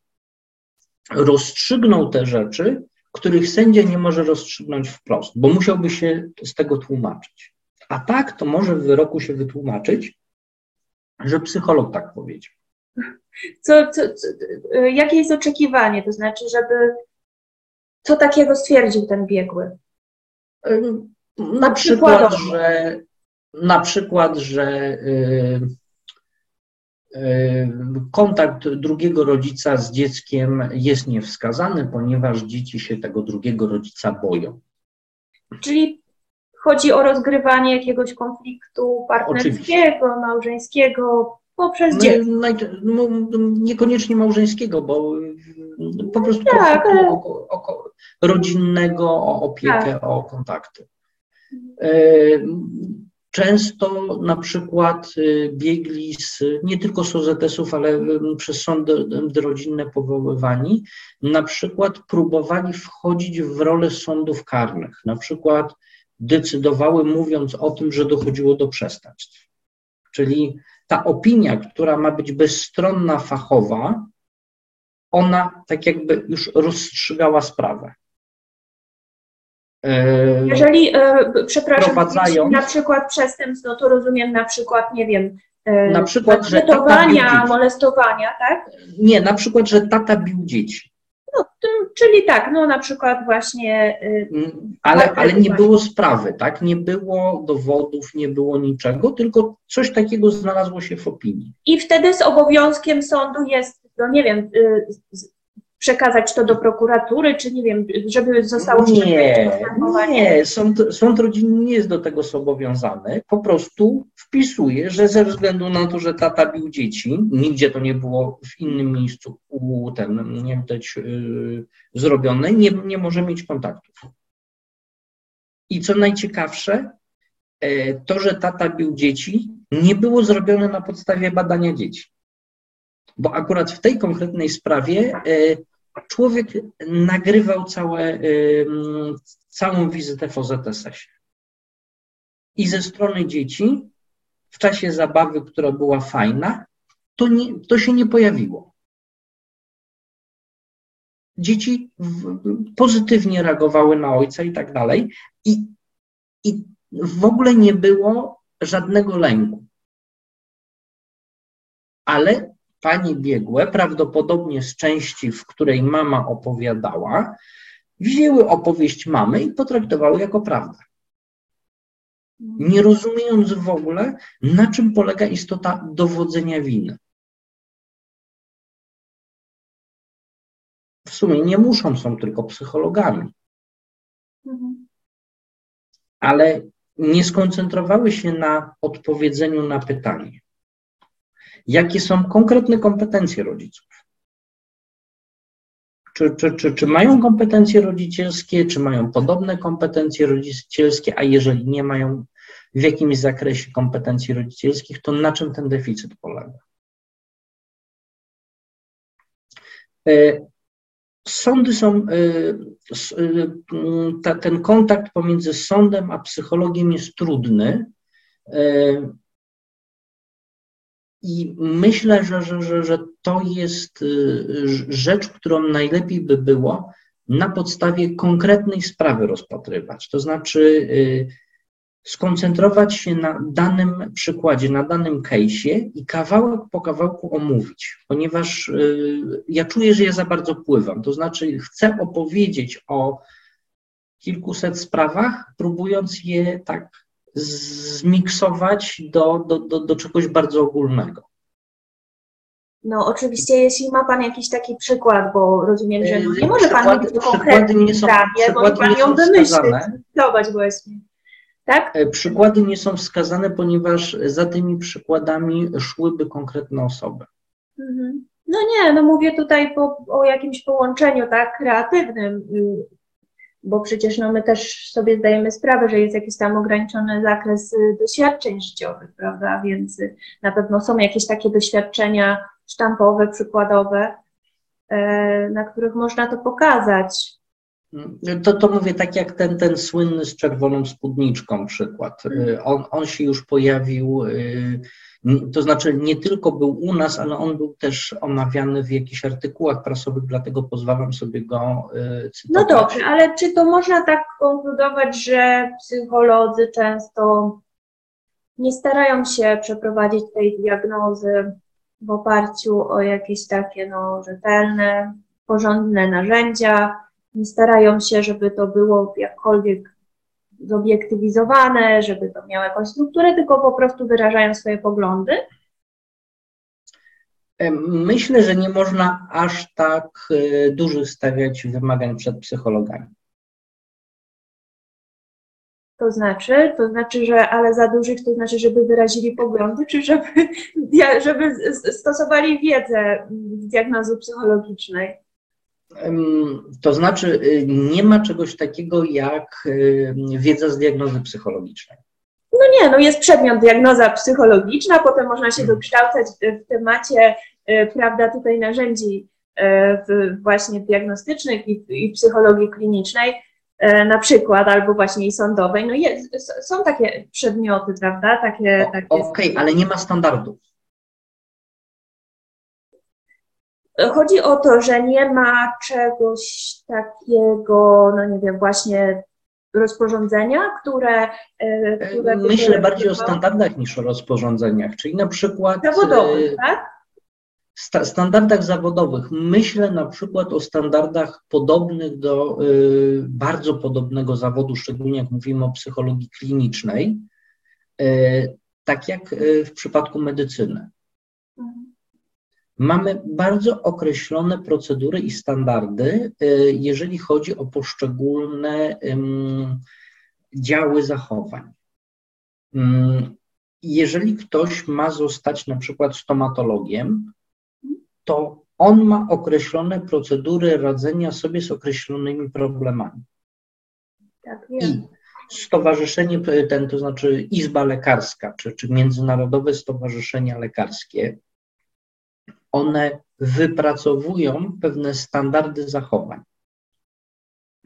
rozstrzygnął te rzeczy, których sędzia nie może rozstrzygnąć wprost, bo musiałby się z tego tłumaczyć. A tak to może w wyroku się wytłumaczyć, że psycholog tak powiedział. Co, co, co, jakie jest oczekiwanie? To znaczy, żeby co takiego stwierdził ten biegły? Na przykład, że na przykład, że yy, Kontakt drugiego rodzica z dzieckiem jest niewskazany, ponieważ dzieci się tego drugiego rodzica boją. Czyli chodzi o rozgrywanie jakiegoś konfliktu partnerskiego, Oczywiście. małżeńskiego poprzez no, dziecko. No, niekoniecznie małżeńskiego, bo po prostu tak, ale... o, o, rodzinnego, o opiekę, tak. o kontakty. Często na przykład y, biegli z, nie tylko z OZS-ów, ale y, przez sądy rodzinne powoływani, na przykład próbowali wchodzić w rolę sądów karnych, na przykład decydowały mówiąc o tym, że dochodziło do przestępstw. Czyli ta opinia, która ma być bezstronna, fachowa, ona tak jakby już rozstrzygała sprawę. E, Jeżeli, e, przepraszam, na przykład przestępstw, no to rozumiem na przykład, nie wiem, e, na przykład, że tata molestowania, tak? Nie, na przykład, że tata bił dzieci. No, to, czyli tak, no na przykład właśnie. Mm, ale, ale nie było sprawy, tak? Nie było dowodów, nie było niczego, tylko coś takiego znalazło się w opinii. I wtedy z obowiązkiem sądu jest, no nie wiem, y, przekazać to do prokuratury, czy nie wiem, żeby zostało Nie, nie, sąd, sąd rodzinny nie jest do tego zobowiązany, po prostu wpisuje, że ze względu na to, że tata bił dzieci, nigdzie to nie było w innym miejscu u ten, nie widać, yy, zrobione, nie, nie może mieć kontaktów. I co najciekawsze, e, to, że tata bił dzieci, nie było zrobione na podstawie badania dzieci. Bo akurat w tej konkretnej sprawie człowiek nagrywał całe, całą wizytę w OZSS-ie. I ze strony dzieci, w czasie zabawy, która była fajna, to, nie, to się nie pojawiło. dzieci pozytywnie reagowały na ojca i tak dalej. I, I w ogóle nie było żadnego lęku. Ale pani biegłe, prawdopodobnie z części, w której mama opowiadała, wzięły opowieść mamy i potraktowały jako prawdę. Nie rozumiejąc w ogóle, na czym polega istota dowodzenia winy. W sumie nie muszą, są tylko psychologami. Mhm. Ale nie skoncentrowały się na odpowiedzeniu na pytanie, jakie są konkretne kompetencje rodziców. Czy, czy, czy, czy mają kompetencje rodzicielskie, czy mają podobne kompetencje rodzicielskie, a jeżeli nie mają w jakimś zakresie kompetencji rodzicielskich, to na czym ten deficyt polega? E, sądy są, e, e, ten kontakt pomiędzy sądem a psychologiem jest trudny. I myślę, że, że, że, że to jest rzecz, którą najlepiej by było na podstawie konkretnej sprawy rozpatrywać. To znaczy, skoncentrować się na danym przykładzie, na danym case'ie i kawałek po kawałku omówić, ponieważ y, ja czuję, że ja za bardzo pływam. To znaczy, chcę opowiedzieć o kilkuset sprawach, próbując je tak zmiksować do, do, do, do czegoś bardzo ogólnego. No oczywiście, jeśli ma Pan jakiś taki przykład, bo rozumiem, że nie może Pan mówić o konkretnym sprawie, bo Pan ją wymyślić, właśnie tak? E, przykłady nie są wskazane, ponieważ za tymi przykładami szłyby konkretne osoby. Mhm. No nie, no mówię tutaj po, o jakimś połączeniu tak kreatywnym, y, bo przecież no my też sobie zdajemy sprawę, że jest jakiś tam ograniczony zakres y, doświadczeń życiowych, prawda? Więc y, na pewno są jakieś takie doświadczenia sztampowe, przykładowe, e, na których można to pokazać. To, to mówię tak jak ten, ten słynny z czerwoną spódniczką przykład. Y, on, on się już pojawił, to znaczy nie tylko był u nas, ale on był też omawiany w jakichś artykułach prasowych, dlatego pozwalam sobie go y, cytować. No dobrze, ale czy to można tak konkludować, że psycholodzy często nie starają się przeprowadzić tej diagnozy w oparciu o jakieś takie no, rzetelne, porządne narzędzia, nie starają się, żeby to było jakkolwiek zobiektywizowane, żeby to miało jakąś strukturę, tylko po prostu wyrażają swoje poglądy. Myślę, że nie można aż tak e, dużych stawiać wymagań przed psychologami. To znaczy, to znaczy, że ale za dużych to znaczy, żeby wyrazili poglądy, czy żeby, [laughs] żeby stosowali wiedzę z diagnozy psychologicznej? To znaczy, y, nie ma czegoś takiego jak y, wiedza z diagnozy psychologicznej. No nie, no jest przedmiot diagnoza psychologiczna, potem można się dokształcać w temacie, y, prawda, tutaj narzędzi właśnie diagnostycznych i, i psychologii klinicznej, na przykład, albo właśnie i sądowej. No jest, są takie przedmioty, prawda? Takie, takie... Okej, okay, ale nie ma standardów. Chodzi o to, że nie ma czegoś takiego, no nie wiem, właśnie rozporządzenia, które. E, które Myślę bardziej o standardach niż o rozporządzeniach, czyli na przykład. Zawodowych, e, tak? Sta standardach zawodowych. Myślę na przykład o standardach podobnych do y, bardzo podobnego zawodu, szczególnie jak mówimy o psychologii klinicznej, y, tak jak y, w przypadku medycyny. Mamy bardzo określone procedury i standardy, y, jeżeli chodzi o poszczególne działy zachowań. Jeżeli ktoś ma zostać na przykład stomatologiem, to on ma określone procedury radzenia sobie z określonymi problemami. Tak, I stowarzyszenie, ten, to znaczy Izba Lekarska, czy, czy Międzynarodowe Stowarzyszenia Lekarskie, one wypracowują pewne standardy zachowań.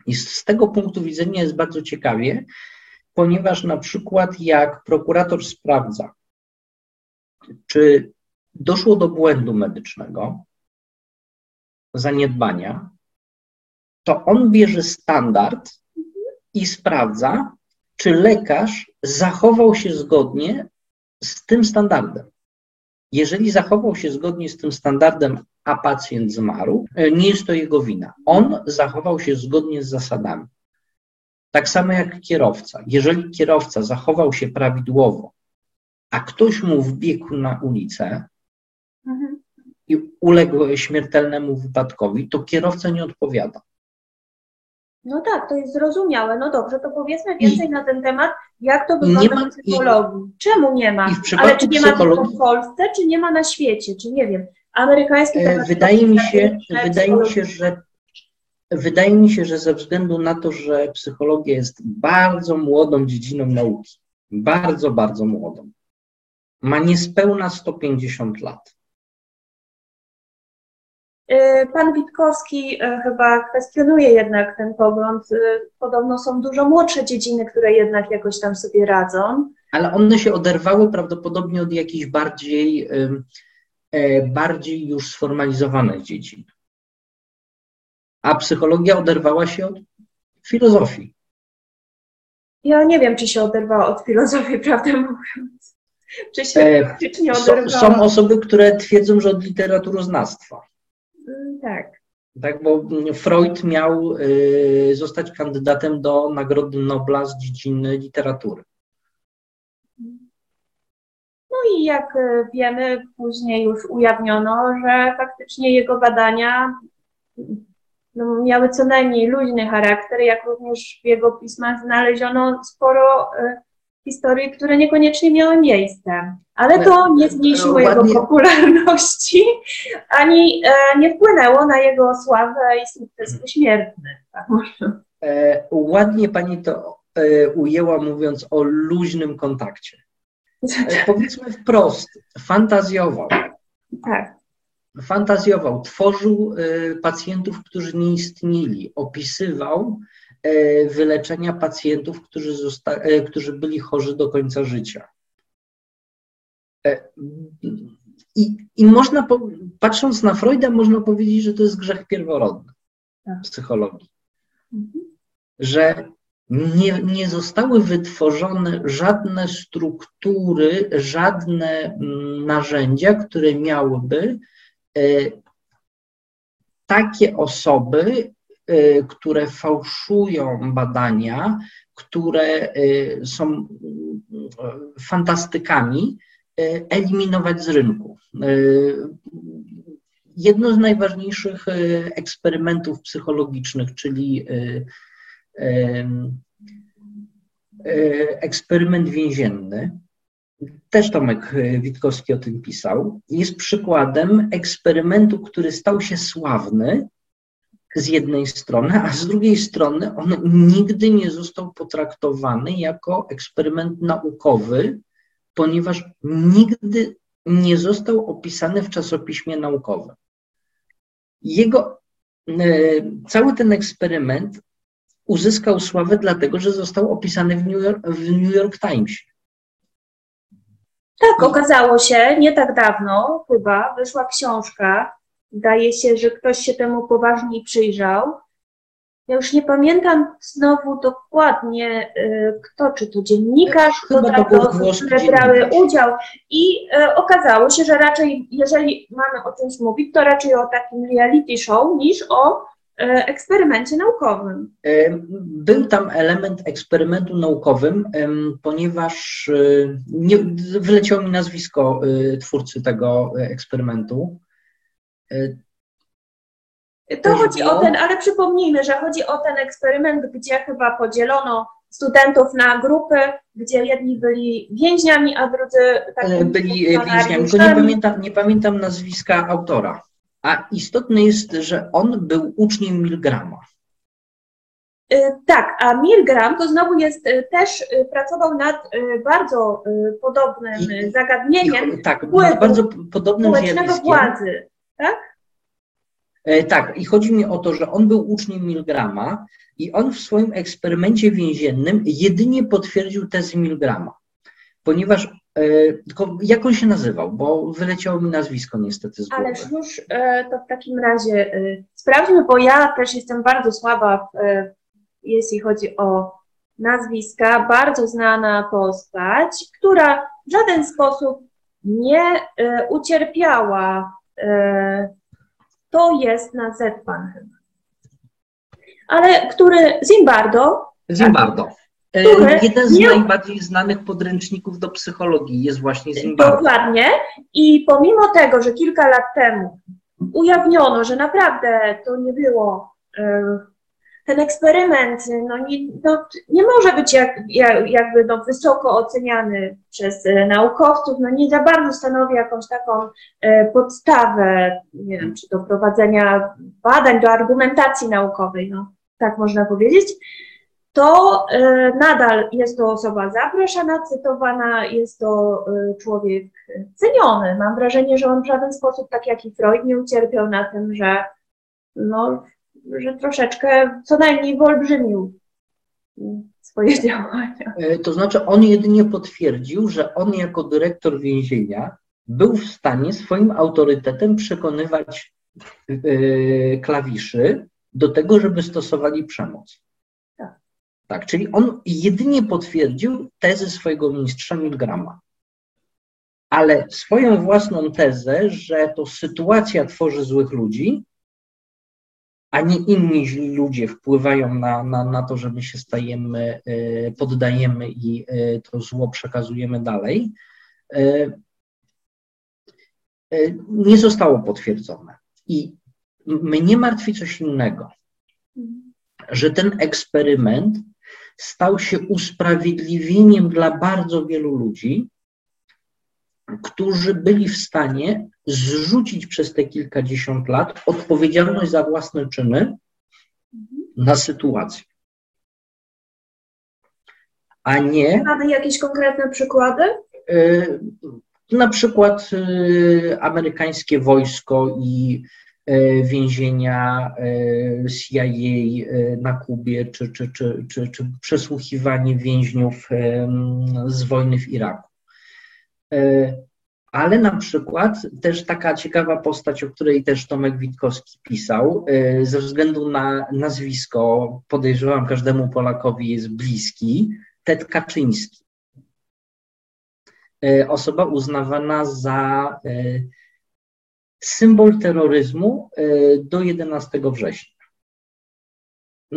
I z tego punktu widzenia jest bardzo ciekawie, ponieważ na przykład jak prokurator sprawdza, czy doszło do błędu medycznego, zaniedbania, to on bierze standard i sprawdza, czy lekarz zachował się zgodnie z tym standardem. Jeżeli zachował się zgodnie z tym standardem, a pacjent zmarł, e, nie jest to jego wina. On zachował się zgodnie z zasadami. Tak samo jak kierowca. Jeżeli kierowca zachował się prawidłowo, a ktoś mu wbiegł na ulicę mhm. i uległ śmiertelnemu wypadkowi, to kierowca nie odpowiada. No tak, to jest zrozumiałe. No dobrze, to powiedzmy więcej I na ten temat, jak to wygląda ma, w psychologii. I, Czemu nie ma? Ale czy nie ma tylko w Polsce, czy nie ma na świecie, czy nie wiem. Amerykański e, Wydaje mi się, wydaje mi się, że wydaje mi się, że ze względu na to, że psychologia jest bardzo młodą dziedziną nauki, bardzo, bardzo młodą, ma niespełna 150 lat. Y, pan Witkowski y, chyba kwestionuje jednak ten pogląd. Y, podobno są dużo młodsze dziedziny, które jednak jakoś tam sobie radzą. Ale one się oderwały prawdopodobnie od jakichś bardziej, e, bardziej już sformalizowanych dziedzin. A psychologia oderwała się od filozofii. Ja nie wiem, czy się oderwała od filozofii, prawdę mówiąc. Czy się e, oderwała? Są osoby, które twierdzą, że od literaturoznawstwa. Mm, tak. Tak, bo Freud miał y, zostać kandydatem do Nagrody Nobla z dziedziny literatury. No i jak y, wiemy, później już ujawniono, że faktycznie jego badania no, miały co najmniej luźny charakter, jak również w jego pismach znaleziono sporo y, historii, które niekoniecznie miały miejsce. Ale to nie zmniejszyło jego popularności, ani e, nie wpłynęło na jego sławę i sukces pośmiertny. Tak e, ładnie pani to e, ujęła, mówiąc o luźnym kontakcie. E, powiedzmy wprost, fantazjował. Tak. Fantazjował, tworzył e, pacjentów, którzy nie istnieli, opisywał wyleczenia pacjentów, którzy, zosta- e, którzy byli chorzy do końca życia. E, I, I można, po, patrząc na Freuda, można powiedzieć, że to jest grzech pierworodny tak. psychologii. Mhm. Że nie, nie zostały wytworzone żadne struktury, żadne mm, narzędzia, które miałyby takie osoby które fałszują badania, które y, są y, fantastykami, eliminować z rynku. Jedno z najważniejszych eksperymentów psychologicznych, czyli eksperyment więzienny, też Tomek Witkowski o tym pisał, jest przykładem eksperymentu, który stał się sławny z jednej strony, a z drugiej strony on nigdy nie został potraktowany jako eksperyment naukowy, ponieważ nigdy nie został opisany w czasopiśmie naukowym. Jego e, cały ten eksperyment uzyskał sławę dlatego, że został opisany w New York, w New York. Tak, okazało się nie tak dawno, chyba, wyszła książka Wydaje się, że ktoś się temu poważniej przyjrzał. Ja już nie pamiętam znowu dokładnie, y, kto, czy to dziennikarz, kto to, to osób, które brały udział. I y, okazało się, że raczej, jeżeli mamy o czymś mówić, to raczej o takim reality show niż o y, eksperymencie naukowym. Był tam element eksperymentu naukowym, ponieważ nie, wyleciało mi nazwisko twórcy tego eksperymentu. E, to chodzi o ten, ale przypomnijmy, że chodzi o ten eksperyment, gdzie chyba podzielono studentów na grupy, gdzie jedni byli więźniami, a drudzy tak byli więźniami. Tylko nie pamiętam, nie pamiętam nazwiska autora. A istotne jest, że on był uczniem Milgrama. E, tak, a Milgram to znowu jest też pracował nad bardzo podobnym I, zagadnieniem. I, tak, bardzo podobnym zjawiskiem. władzy tak? E, tak, i chodzi mi o to, że on był uczniem Milgrama i on w swoim eksperymencie więziennym jedynie potwierdził tezę Milgrama, ponieważ tylko jak on się nazywał, bo wyleciało mi nazwisko niestety z głowy. Ależ już to w takim razie sprawdźmy, bo ja też jestem bardzo słaba, w, jeśli chodzi o nazwiska. Bardzo znana postać, która w żaden sposób nie ucierpiała. To jest na Z pan chyba. Ale który Zimbardo. Zimbardo. E, jeden z najbardziej znanych podręczników do psychologii jest właśnie Zimbardo. Dokładnie. I pomimo tego, że kilka lat temu ujawniono, że naprawdę to nie było ten eksperyment, no nie, no, nie może być jak, jak, jakby no, wysoko oceniany przez e, naukowców, no nie za bardzo stanowi jakąś taką e, podstawę, nie wiem, czy do prowadzenia badań, do argumentacji naukowej, no tak można powiedzieć to e, nadal jest to osoba zapraszana, cytowana, jest to e, człowiek ceniony. Mam wrażenie, że on w żaden sposób, tak jak i Freud, nie ucierpiał na tym, że, no, że troszeczkę co najmniej wyolbrzymił swoje działania. E, to znaczy, on jedynie potwierdził, że on jako dyrektor więzienia był w stanie swoim autorytetem przekonywać klawiszy do tego, żeby stosowali przemoc. Tak, czyli on jedynie potwierdził tezy swojego mistrza Milgrama. Ale swoją własną tezę, że to sytuacja tworzy złych ludzi, a nie inni źli ludzie wpływają na, na, na to, że my się stajemy, e, poddajemy i e, to zło przekazujemy dalej, e, nie zostało potwierdzone. I mnie martwi coś innego, że ten eksperyment stał się usprawiedliwieniem dla bardzo wielu ludzi, którzy byli w stanie zrzucić przez te kilkadziesiąt lat odpowiedzialność za własne czyny na sytuację. A nie. Mamy jakieś konkretne przykłady? Y, na przykład y, amerykańskie wojsko i E, więzienia e, CIA e, na Kubie, czy, czy, czy, czy, czy przesłuchiwanie więźniów z wojny w Iraku. Ale na przykład też taka ciekawa postać, o której też Tomek Witkowski pisał, ze względu na nazwisko, podejrzewam każdemu Polakowi jest bliski, Ted Kaczyński. Osoba uznawana za symbol terroryzmu e, do 11 września.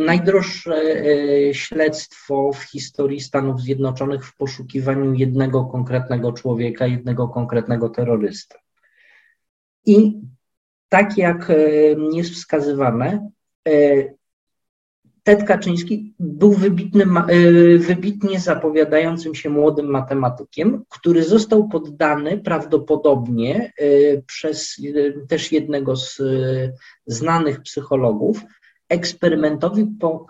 Najdroższe e, śledztwo w historii Stanów Zjednoczonych w poszukiwaniu jednego konkretnego człowieka, jednego konkretnego terrorysty. I tak jak e, jest wskazywane, Ted Kaczyński był wybitnym, e, wybitnie zapowiadającym się młodym matematykiem, który został poddany prawdopodobnie e, przez e, też jednego z znanych psychologów eksperymentowi po,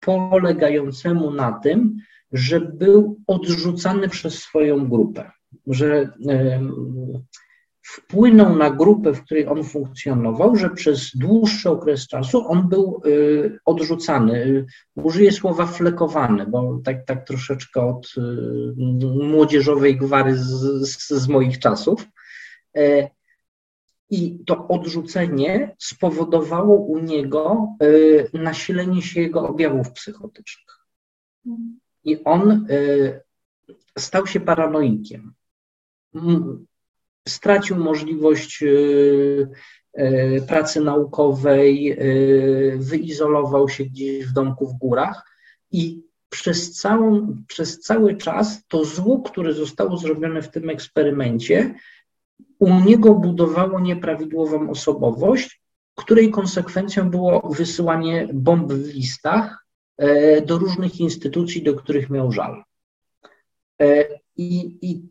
polegającemu na tym, że był odrzucany przez swoją grupę, że wpłynął na grupę, w której on funkcjonował, że przez dłuższy okres czasu on był y, odrzucany. Użyję słowa flekowany, bo tak, tak troszeczkę od y, młodzieżowej gwary z, z, z moich czasów. E, I to odrzucenie spowodowało u niego y, nasilenie się jego objawów psychotycznych. I on stał się paranoikiem stracił możliwość y, y, pracy naukowej, y, wyizolował się gdzieś w domku w górach i przez, całą, przez cały czas to zło, które zostało zrobione w tym eksperymencie, u niego budowało nieprawidłową osobowość, której konsekwencją było wysyłanie bomb w listach do różnych instytucji, do których miał żal. I, i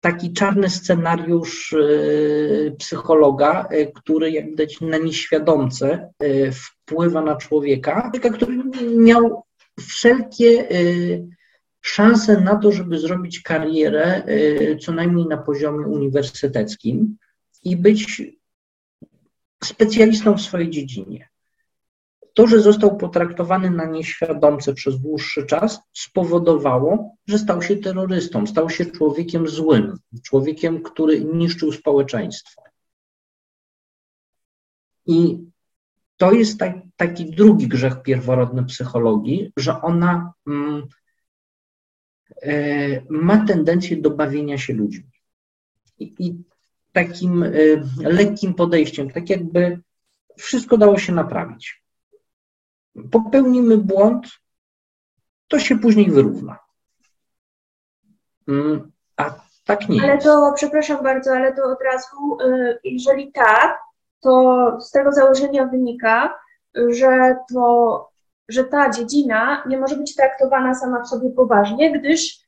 taki czarny scenariusz e, psychologa, e, który jak widać na nieświadomce e, wpływa na człowieka, który miał wszelkie szanse na to, żeby zrobić karierę co najmniej na poziomie i być specjalistą w swojej dziedzinie. to, że został potraktowany na nieświadomce przez dłuższy czas, spowodowało, że stał się terrorystą, stał się człowiekiem złym, człowiekiem, który niszczył społeczeństwo. I to jest tak, taki drugi grzech pierworodny psychologii, że ona mm, ma tendencję do bawienia się ludźmi. I, i takim e, lekkim podejściem, tak jakby wszystko dało się naprawić. Popełnimy błąd, to się później wyrówna. Mm, a tak nie ale jest. to, przepraszam bardzo, ale to od razu, y, jeżeli tak, to z tego założenia wynika, że to, że ta dziedzina nie może być traktowana sama w sobie poważnie, gdyż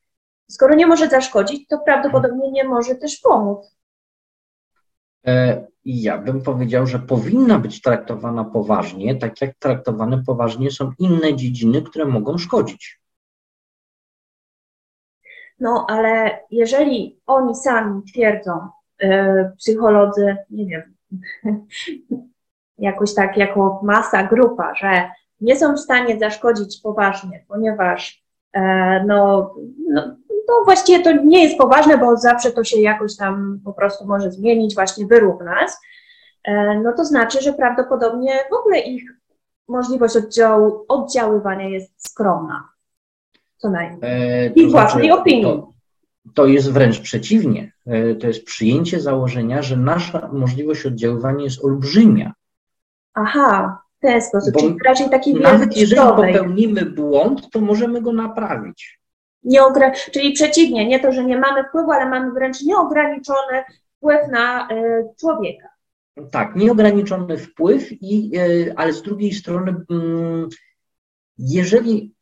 skoro nie może zaszkodzić, to prawdopodobnie nie może też pomóc. E, ja bym powiedział, że powinna być traktowana poważnie, tak jak traktowane poważnie są inne dziedziny, które mogą szkodzić. No, ale jeżeli oni sami twierdzą, yy, psycholodzy, nie wiem, [laughs] jakoś tak jako masa, grupa, że nie są w stanie zaszkodzić poważnie, ponieważ yy, no, no, no właściwie to nie jest poważne, bo zawsze to się jakoś tam po prostu może zmienić, właśnie wyrównać, e, no to znaczy, że prawdopodobnie w ogóle ich możliwość oddziału, oddziaływania jest skromna. Co najmniej. E, ich własnej znaczy, opinii. To, to jest wręcz przeciwnie. E, to jest przyjęcie założenia, że nasza możliwość oddziaływania jest olbrzymia. Aha, w ten sposób, Bo czyli raczej takiej Nawet jeżeli popełnimy błąd, to możemy go naprawić. Nieogra czyli przeciwnie, nie to, że nie mamy wpływu, ale mamy wręcz nieograniczony wpływ na y, człowieka. Tak, nieograniczony wpływ, i, y, ale z drugiej strony, y, jeżeli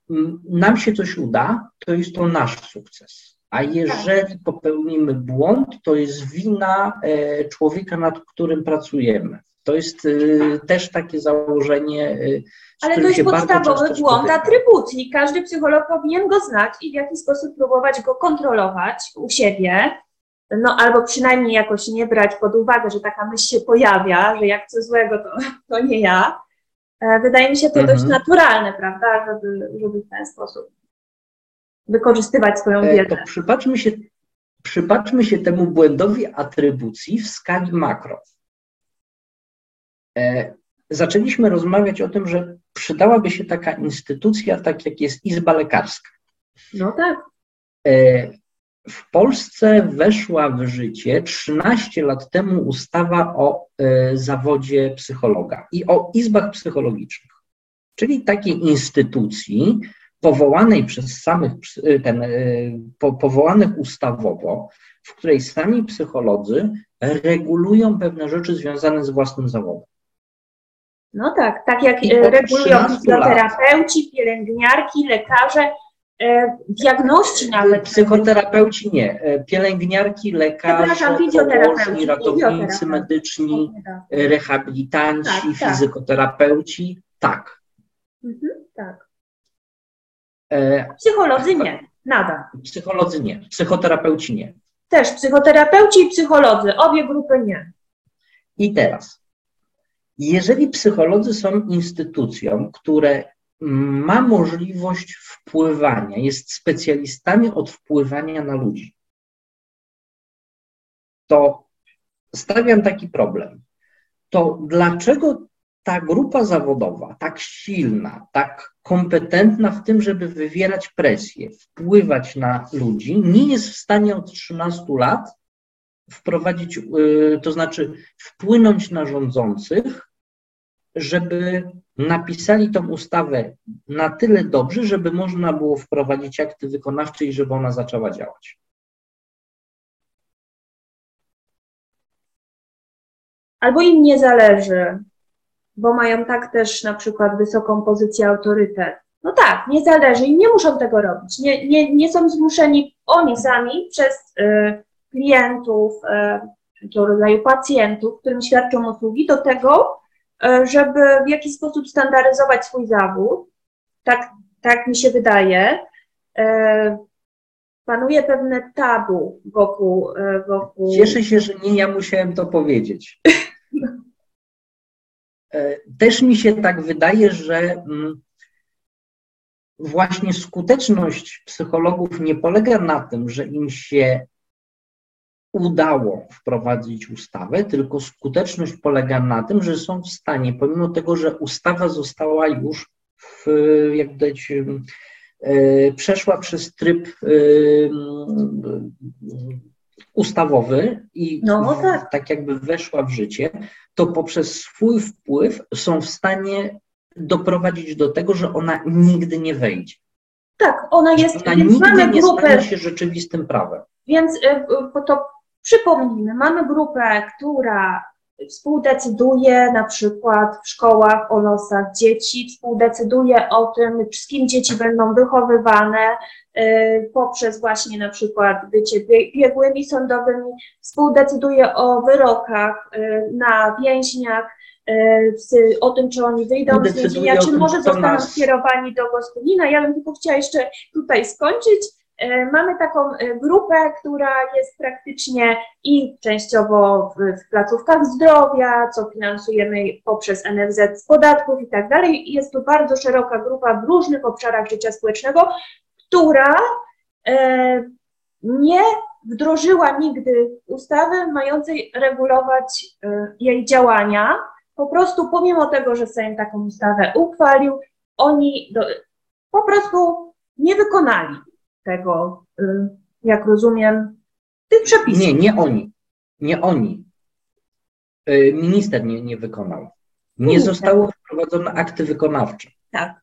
nam się coś uda, to jest to nasz sukces. A jeżeli popełnimy błąd, to jest wina e, człowieka, nad którym pracujemy. To jest też takie założenie ale to jest podstawowy błąd atrybucji. Każdy psycholog powinien go znać i w jakiś sposób próbować go kontrolować u siebie. No albo przynajmniej jakoś nie brać pod uwagę, że taka myśl się pojawia, że jak coś złego, to, to nie ja. E, wydaje mi się to mhm. dość naturalne, prawda, żeby, żeby w ten sposób wykorzystywać swoją e, wiedzę. To przypatrzmy się, przypatrzmy się temu błędowi atrybucji w skali makro. E, zaczęliśmy rozmawiać o tym, że przydałaby się taka instytucja, tak jak jest Izba Lekarska. No tak. E, w Polsce weszła w życie 13 lat temu ustawa o e, zawodzie psychologa i o izbach psychologicznych, czyli takiej instytucji powołanej przez samych, ten, powołanych ustawowo, w której sami psycholodzy regulują pewne rzeczy związane z własnym zawodem. No tak, tak jak e, regulują fizjoterapeuci, pielęgniarki, lekarze, e, diagności nawet. Psychoterapeuci nie, e, pielęgniarki, lekarze, położni, ratownicy medyczni, rehabilitanci, tak, tak. fizykoterapeuci, tak. Mhm, tak. Psycholodzy nie, nada. Psycholodzy nie, psychoterapeuci nie. Też psychoterapeuci i psycholodzy, obie grupy nie. I teraz jeżeli psycholodzy są instytucją, które ma możliwość wpływania, jest specjalistami od wpływania na ludzi, to stawiam taki problem. To dlaczego ta grupa zawodowa, tak silna, tak kompetentna w tym, żeby wywierać presję, wpływać na ludzi, nie jest w stanie od 13 lat wprowadzić, y, to znaczy wpłynąć na rządzących żeby napisali tą ustawę na tyle dobrze, żeby można było wprowadzić akty wykonawcze i żeby ona zaczęła działać. Albo im nie zależy, bo mają tak też na przykład wysoką pozycję autorytet. No tak, nie zależy i nie muszą tego robić. Nie, nie, nie są zmuszeni oni sami przez y, klientów, y, rodzaju pacjentów, którym świadczą usługi, do tego, żeby w jakiś sposób standaryzować swój zawód. Tak, tak mi się wydaje. E, panuje pewne tabu wokół, e, wokół. Cieszę się, że nie ja musiałem to powiedzieć. [laughs] też mi się tak wydaje, że mm, właśnie skuteczność psychologów nie polega na tym, że im się udało wprowadzić ustawę, tylko skuteczność polega na tym, że są w stanie, pomimo tego, że ustawa została już w, jak widać, e, przeszła przez tryb e, ustawowy i no, tak. tak jakby weszła w życie, to poprzez swój wpływ są w stanie doprowadzić do tego, że ona nigdy nie wejdzie. Tak, ona jest. Ona nigdy nie grupę, stanie się rzeczywistym prawem. Więc y, to przypomnijmy, mamy grupę, która współdecyduje na przykład w szkołach o losach dzieci, współdecyduje o tym, z kim dzieci będą wychowywane y, poprzez właśnie na przykład bycie biegłymi sądowymi, współdecyduje o wyrokach y, na więźniach, y, o tym, czy oni wyjdą z więzienia, czy może zostaną skierowani do gospodina. Ja bym tylko chciała jeszcze tutaj skończyć mamy taką e, grupę, która jest praktycznie i częściowo w, w placówkach zdrowia, co finansujemy poprzez NFZ z podatków i tak dalej. Jest to bardzo szeroka grupa w różnych obszarach życia społecznego, która e, nie wdrożyła nigdy ustawy mającej regulować jej działania. Po prostu pomimo tego, że Sejm taką ustawę uchwalił, oni do, po prostu nie wykonali tego, y, jak rozumiem, tych przepisów. Nie, nie oni. Nie oni. Y, minister nie, nie wykonał. Nie Minister. zostały wprowadzone akty wykonawcze. Tak.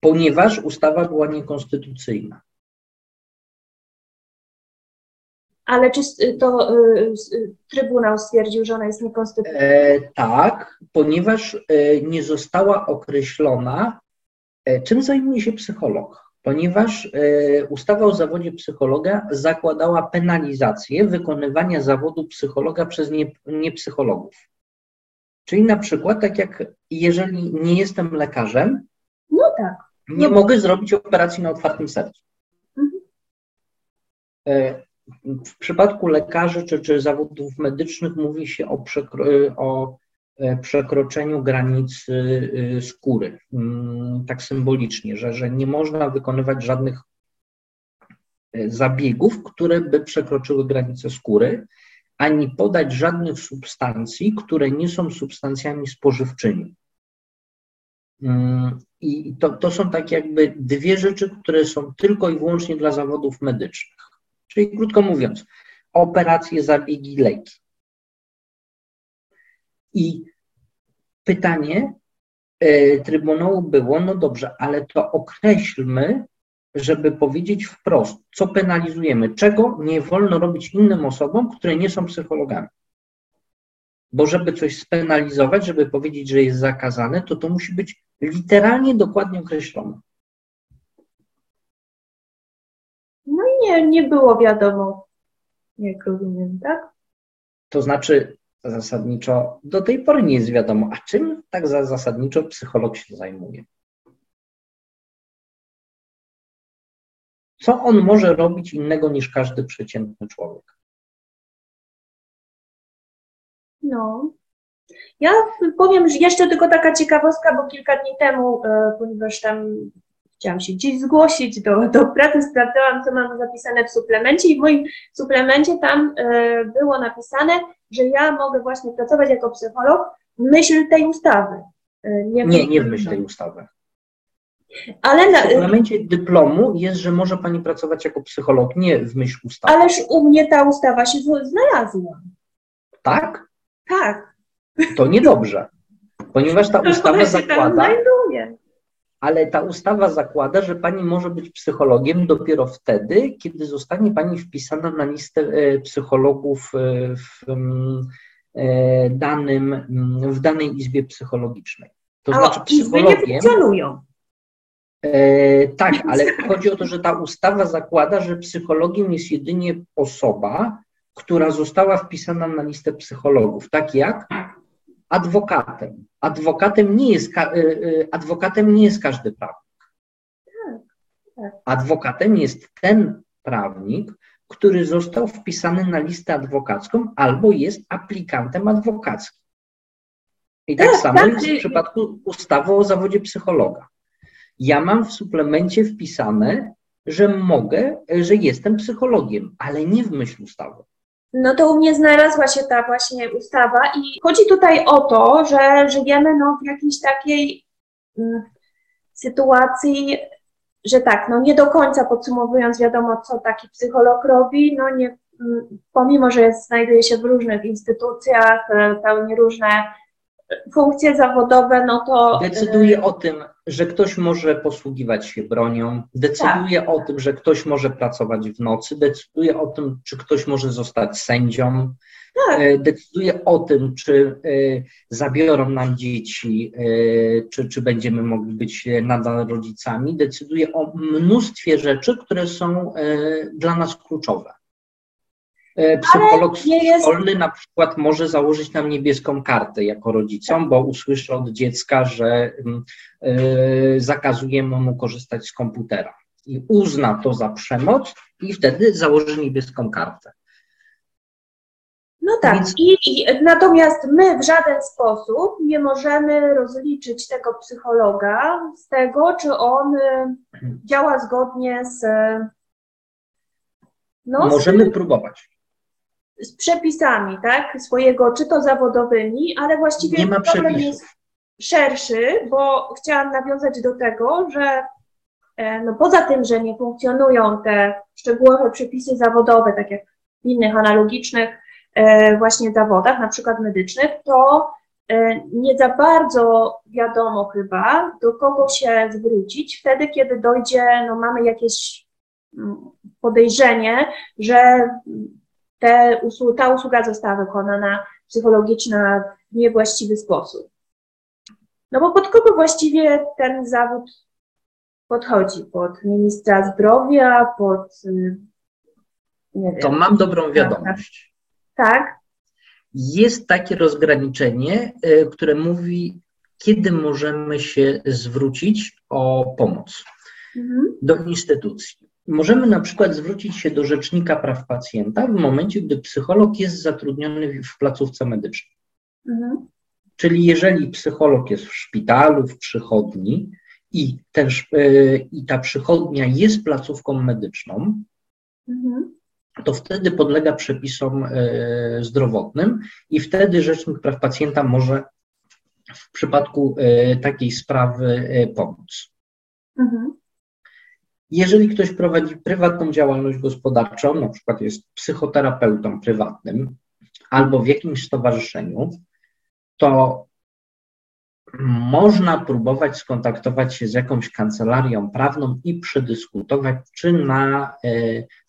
Ponieważ ustawa była niekonstytucyjna. Ale czy to y, Trybunał stwierdził, że ona jest niekonstytucyjna? E, tak, ponieważ e, nie została określona, e, czym zajmuje się psycholog ponieważ e, ustawa o zawodzie psychologa zakładała penalizację wykonywania zawodu psychologa przez niepsychologów. Nie Czyli na przykład, tak jak jeżeli nie jestem lekarzem, no tak. nie no. mogę zrobić operacji na otwartym sercu. Mhm. E, w przypadku lekarzy czy, czy zawodów medycznych mówi się o, o E, przekroczeniu granicy y, skóry. Mm, tak symbolicznie, że, że nie można wykonywać żadnych e, zabiegów, które by przekroczyły granicę skóry, ani podać żadnych substancji, które nie są substancjami spożywczymi. Mm, I to, to są tak jakby dwie rzeczy, które są tylko i wyłącznie dla zawodów medycznych. Czyli krótko mówiąc, operacje, zabiegi, leki. I pytanie e, Trybunału było, no dobrze, ale to określmy, żeby powiedzieć wprost, co penalizujemy, czego nie wolno robić innym osobom, które nie są psychologami. Bo żeby coś spenalizować, żeby powiedzieć, że jest zakazane, to to musi być literalnie dokładnie określone. No i nie, nie było wiadomo, jak rozumiem, tak? To znaczy, zasadniczo do tej pory nie jest wiadomo, a czym tak zasadniczo psycholog się zajmuje. Co on może robić innego niż każdy przeciętny człowiek? No. Ja powiem, że jeszcze tylko taka ciekawostka, bo kilka dni temu, e, ponieważ tam chciałam się gdzieś zgłosić do, do pracy, sprawdzałam, co mam zapisane w suplemencie i w moim suplemencie tam e, było napisane, że ja mogę właśnie pracować jako psycholog w myśl tej ustawy. E, nie, nie, nie w myśl tej ustawy. Ale na, w suplemencie dyplomu jest, że może Pani pracować jako psycholog, nie w myśl ustawy. Ależ u mnie ta ustawa się znalazła. Tak? Tak. To niedobrze, ponieważ ta [laughs] ustawa zakłada, ale ta ustawa zakłada, że pani może być psychologiem dopiero wtedy, kiedy zostanie pani wpisana na listę e, psychologów e, w e, danym, w danej izbie psychologicznej. To A znaczy psychologiem. nie funkcjonują. E, tak, ale chodzi o to, że ta ustawa zakłada, że psychologiem jest jedynie osoba, która została wpisana na listę psychologów, tak jak adwokatem. Adwokatem nie jest, y, y, adwokatem nie jest każdy prawnik. Adwokatem jest ten prawnik, który został wpisany na listę adwokacką albo jest aplikantem adwokackim. I tak, tak samo tak, jest w przypadku ustawy o zawodzie psychologa. Ja mam w suplemencie wpisane, że mogę, że jestem psychologiem, ale nie w myśl ustawy. No to u mnie znalazła się ta właśnie ustawa i chodzi tutaj o to, że żyjemy no, w jakiejś takiej mm, sytuacji, że tak, no nie do końca podsumowując wiadomo, co taki psycholog robi, no nie, mm, pomimo, że jest, znajduje się w różnych instytucjach, e, pełni różne funkcje zawodowe, no to. Decyduje o tym, że ktoś może posługiwać się bronią, decyduje tak. o tym, że ktoś może pracować w nocy, decyduje o tym, czy ktoś może zostać sędzią, tak. E, decyduje o tym, czy e, zabiorą nam dzieci, e, czy, czy będziemy mogli być nadal rodzicami, decyduje o mnóstwie rzeczy, które są dla nas kluczowe. E, psycholog szkolny jest... na przykład może założyć nam niebieską kartę jako rodzicom, bo usłyszy od dziecka, że y, zakazujemy mu korzystać z komputera. I uzna to za przemoc i wtedy założy niebieską kartę. No tak, Więc... I, I, natomiast my w żaden sposób nie możemy rozliczyć tego psychologa z tego, czy on y, działa zgodnie z. No, możemy z... próbować z przepisami, tak, swojego, czy to zawodowymi, ale właściwie problem jest szerszy, bo chciałam nawiązać do tego, że e, no poza tym, że nie funkcjonują te szczegółowe przepisy zawodowe, tak jak w innych analogicznych e, właśnie zawodach, na przykład medycznych, to e, nie za bardzo wiadomo chyba, do kogo się zwrócić wtedy, kiedy dojdzie, no mamy jakieś mm, podejrzenie, że te ta usługa została wykonana psychologiczna w niewłaściwy sposób. No bo pod kogo właściwie ten zawód podchodzi? Pod ministra zdrowia, pod. Y, nie wiem. To mam dobrą wiadomość. Tak. Jest takie rozgraniczenie, y, które mówi, kiedy możemy się zwrócić o pomoc mhm. do instytucji. Możemy na przykład zwrócić się do Rzecznika Praw Pacjenta w momencie, gdy psycholog jest zatrudniony w placówce medycznej. Mhm. Czyli jeżeli psycholog jest w szpitalu, w przychodni i, ten, yy, i ta przychodnia jest placówką medyczną, mhm. to wtedy podlega przepisom yy, zdrowotnym i wtedy Rzecznik Praw Pacjenta może w przypadku yy, takiej sprawy pomóc. Mhm. Jeżeli ktoś prowadzi prywatną działalność gospodarczą, na przykład jest psychoterapeutą prywatnym albo w jakimś stowarzyszeniu, to można próbować skontaktować się z jakąś kancelarią prawną i przedyskutować, czy, na, e,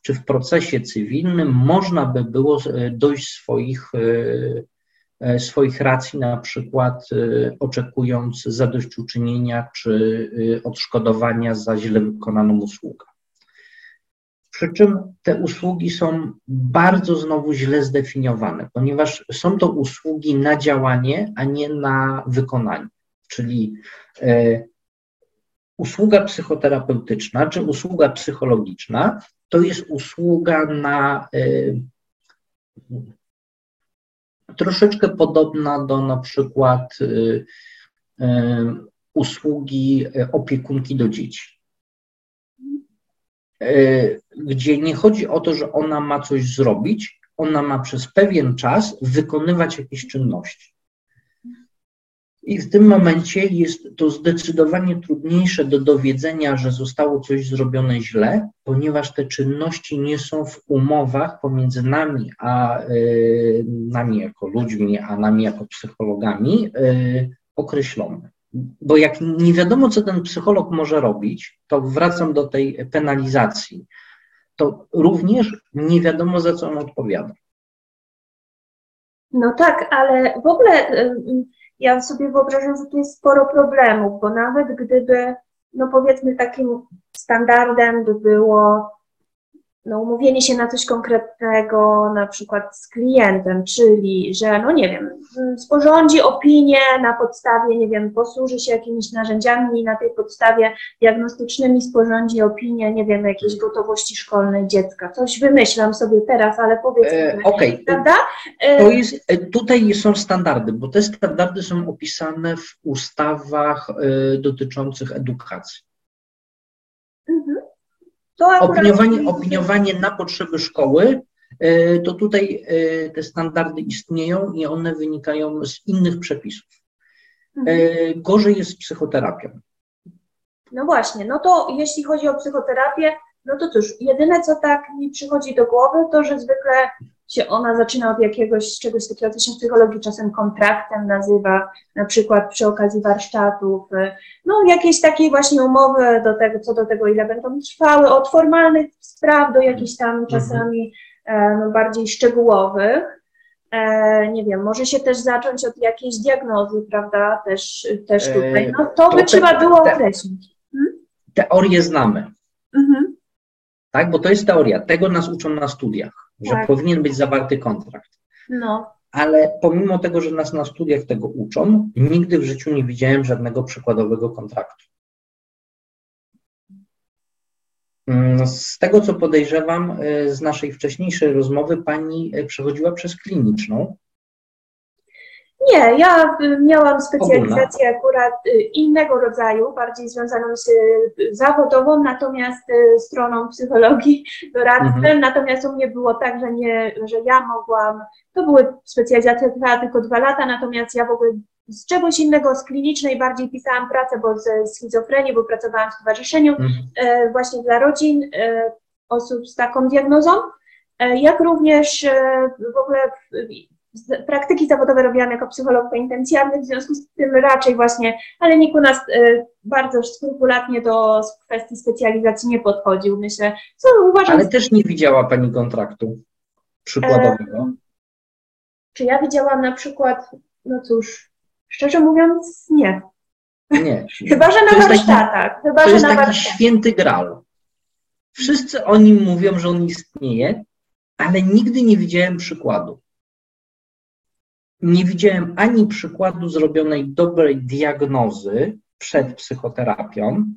czy w procesie cywilnym można by było e, dojść swoich e, swoich racji, na przykład e, oczekując zadośćuczynienia czy e, odszkodowania za źle wykonaną usługę. Przy czym te usługi są bardzo znowu źle zdefiniowane, ponieważ są to usługi na działanie, a nie na wykonanie. Czyli usługa psychoterapeutyczna czy usługa psychologiczna to jest usługa na troszeczkę podobna do na przykład y, y, usługi opiekunki do dzieci. Y, gdzie nie chodzi o to, że ona ma coś zrobić, ona ma przez pewien czas wykonywać jakieś czynności. I w tym momencie jest to zdecydowanie trudniejsze do dowiedzenia, że zostało coś zrobione źle, ponieważ te czynności nie są w umowach pomiędzy nami, a y, nami jako ludźmi, a nami jako psychologami y, określone. Bo jak nie wiadomo, co ten psycholog może robić, to wracam do tej penalizacji, to również nie wiadomo, za co on odpowiada. No tak, ale w ogóle. Y ja sobie wyobrażam, że tu jest sporo problemów, bo nawet gdyby, no powiedzmy, takim standardem by było no, umówienie się na coś konkretnego, na przykład z klientem, czyli, że, no nie wiem, sporządzi opinię na podstawie, nie wiem, posłuży się jakimiś narzędziami i na tej podstawie diagnostycznymi sporządzi opinię, nie wiem, jakiejś gotowości szkolnej dziecka. Coś wymyślam sobie teraz, ale powiedzmy, e, Okej, okay. prawda? E, to jest, e, tutaj są standardy, bo te standardy są opisane w ustawach e, dotyczących edukacji. Opiniowanie, opiniowanie na potrzeby szkoły, e, to tutaj e, te standardy istnieją i one wynikają z innych przepisów. E, mhm. Gorzej jest z psychoterapią. No właśnie, no to jeśli chodzi o psychoterapię, no to cóż, jedyne co tak mi przychodzi do głowy, to że zwykle się ona zaczyna od jakiegoś czegoś takiego, co się w psychologii czasem kontraktem nazywa, na przykład przy okazji warsztatów, no jakieś takie właśnie umowy do tego, co do tego, ile będą trwały, od formalnych spraw do jakichś tam mhm. czasami e, no, bardziej szczegółowych. E, nie wiem, może się też zacząć od jakiejś diagnozy, prawda, też, też e, tutaj. No to, to by te, trzeba było te, określić. Hmm? Teorię znamy. Mhm. Tak, bo to jest teoria. Tego nas uczą na studiach że tak. powinien być zawarty kontrakt. No. Ale pomimo tego, że nas na studiach tego uczą, nigdy w życiu nie widziałem żadnego przykładowego kontraktu. Mm, z tego, co podejrzewam, y, z naszej wcześniejszej rozmowy, pani y, przechodziła przez kliniczną. Nie, ja miałam specjalizację akurat y, innego rodzaju, bardziej związaną z y, zawodową, natomiast y, stroną psychologii, doradcem. Mhm. Natomiast u mnie było tak, że, nie, że ja mogłam, to były specjalizacje trwała tylko dwa lata, natomiast ja w ogóle z czegoś innego, z klinicznej bardziej pisałam pracę, bo ze schizofrenii, bo pracowałam w stowarzyszeniu mhm. e, właśnie dla rodzin e, osób z taką diagnozą, e, jak również e, w ogóle praktyki zawodowe robiłam jako psycholog penitencjarny, w związku z tym raczej właśnie, ale nikt u nas y, bardzo skrupulatnie do kwestii specjalizacji nie podchodził, myślę. Co uważam... Ale też nie widziała Pani kontraktu przykładowego? E, czy ja widziałam na przykład, no cóż, szczerze mówiąc, nie. Nie. [laughs] Chyba, że na warsztatach. Taki, Chyba, to że jest na taki warsztatach. święty gral. Wszyscy o nim mówią, że on istnieje, ale nigdy nie widziałem przykładu nie widziałem ani przykładu zrobionej dobrej diagnozy przed psychoterapią,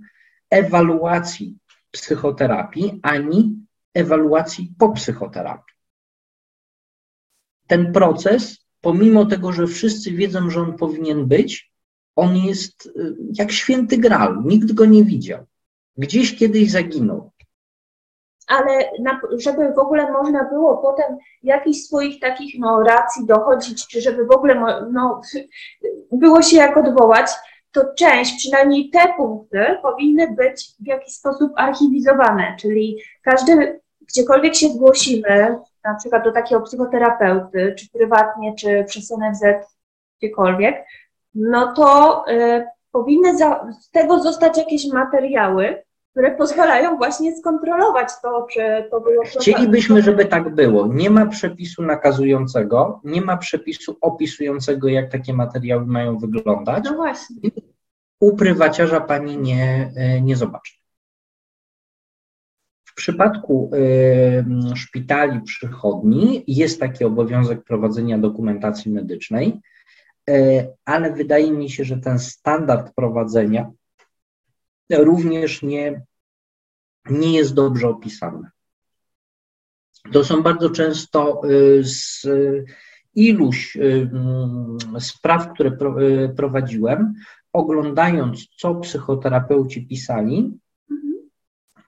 ewaluacji psychoterapii, ani ewaluacji po psychoterapii. Ten proces, pomimo tego, że wszyscy wiedzą, że on powinien być, on jest y, jak święty gral, nikt go nie widział. Gdzieś kiedyś zaginął ale na, żeby w ogóle można było potem jakichś swoich takich no, racji dochodzić, czy żeby w ogóle no, [laughs] było się jak odwołać, to część, przynajmniej te punkty powinny być w jakiś sposób archiwizowane, czyli każdy, gdziekolwiek się zgłosimy, na przykład do takiego psychoterapeuty, czy prywatnie, czy przez NFZ, gdziekolwiek, no to y, powinny za, z tego zostać jakieś materiały, które pozwalają właśnie skontrolować to, czy to było. Chcielibyśmy, żeby tak było. Nie ma przepisu nakazującego, nie ma przepisu opisującego, jak takie materiały mają wyglądać. No właśnie. U prywaciarza pani nie, e, nie zobaczy. W przypadku y, szpitali przychodni jest taki obowiązek prowadzenia dokumentacji medycznej, y, ale wydaje mi się, że ten standard prowadzenia również nie, nie jest dobrze opisane. To są bardzo często y, z iluś y, mm, spraw, które y, prowadziłem, oglądając, co psychoterapeuci pisali,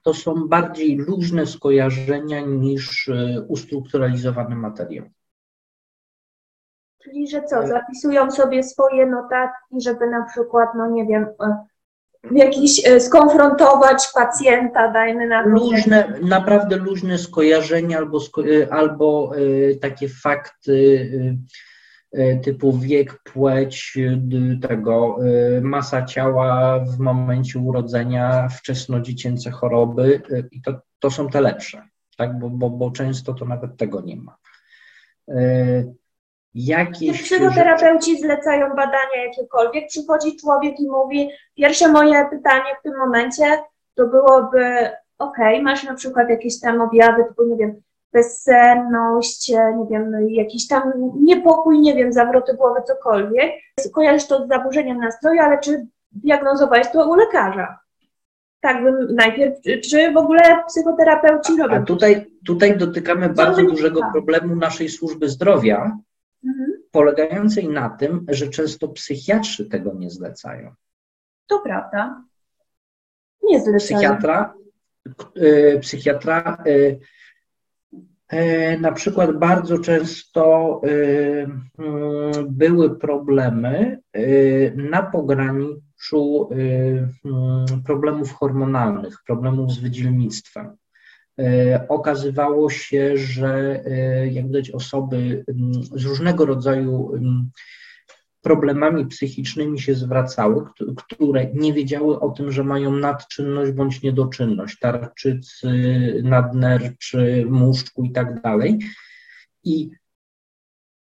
to są bardziej luźne skojarzenia niż ustrukturalizowany materiał. Czyli, że co, zapisują sobie swoje notatki, żeby na przykład, no nie wiem, jakiś e, skonfrontować pacjenta, dajmy na to. Luźne, naprawdę luźne skojarzenia albo, e, albo e, takie fakty typu wiek, płeć, tego, masa ciała w momencie urodzenia, wczesnodziecięce choroby i to, to są te lepsze, tak? bo, bo, bo często to nawet tego nie ma jakieś... Psychoterapeuci zlecają badania jakiekolwiek, przychodzi człowiek i mówi, pierwsze moje pytanie w tym momencie to byłoby, okej, okay, masz na przykład jakieś tam objawy typu, nie wiem, bezsenność, nie wiem, jakiś tam niepokój, nie wiem, zawroty głowy, cokolwiek. Kojarzysz to z zaburzeniem nastroju, ale czy diagnozowałeś to u lekarza? Tak bym najpierw, czy w ogóle psychoterapeuci robią? A tutaj, tutaj dotykamy bardzo dużego problemu naszej służby zdrowia. Polegającej na tym, że często psychiatrzy tego nie zlecają. To prawda. Nie zlecają. Psychiatra, yy, psychiatra yy, E, na przykład bardzo często mm, były problemy na pograniczu mm, problemów hormonalnych, problemów z wydzielnictwem. Okazywało się, że jak widać osoby mm, z różnego rodzaju problemami psychicznymi się zwracały, które nie wiedziały o tym, że mają nadczynność bądź niedoczynność, tarczycy, nadnerczy, muszczku i tak dalej. I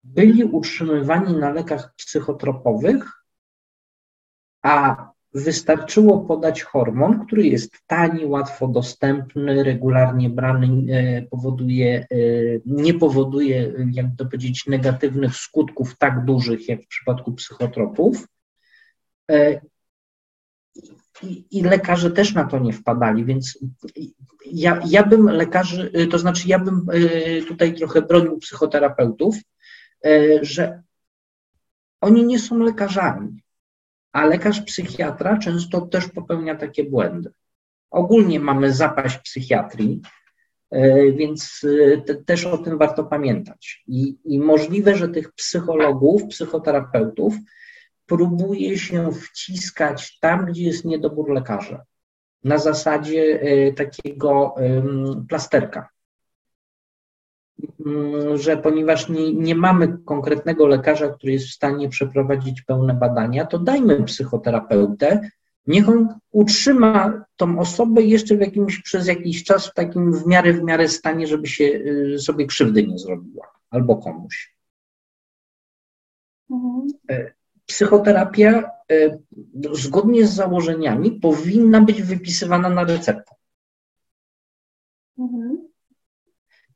byli utrzymywani na lekach psychotropowych, a wystarczyło podać hormon, który jest tani, łatwo dostępny, regularnie brany, e, powoduje, e, nie powoduje, jak to powiedzieć, negatywnych skutków tak dużych jak w przypadku psychotropów. E, I, I, lekarze też na to nie wpadali, więc ja, ja bym lekarzy, to znaczy ja bym tutaj trochę bronił psychoterapeutów, że oni nie są lekarzami a lekarz psychiatra często też popełnia takie błędy. Ogólnie mamy zapaść psychiatrii, e, więc e, te, też o tym warto pamiętać. I, I możliwe, że tych psychologów, psychoterapeutów próbuje się wciskać tam, gdzie jest niedobór lekarzy, na zasadzie e, takiego plasterka. Mm, że ponieważ nie, nie mamy konkretnego lekarza, który jest w stanie przeprowadzić pełne badania, to dajmy psychoterapeutę, niech on utrzyma tą osobę jeszcze w jakimś, przez jakiś czas w takim w miarę w miarę stanie, żeby się y, sobie krzywdy nie zrobiła albo komuś. Mhm. E, psychoterapia e, zgodnie z założeniami powinna być wypisywana na receptę. Mhm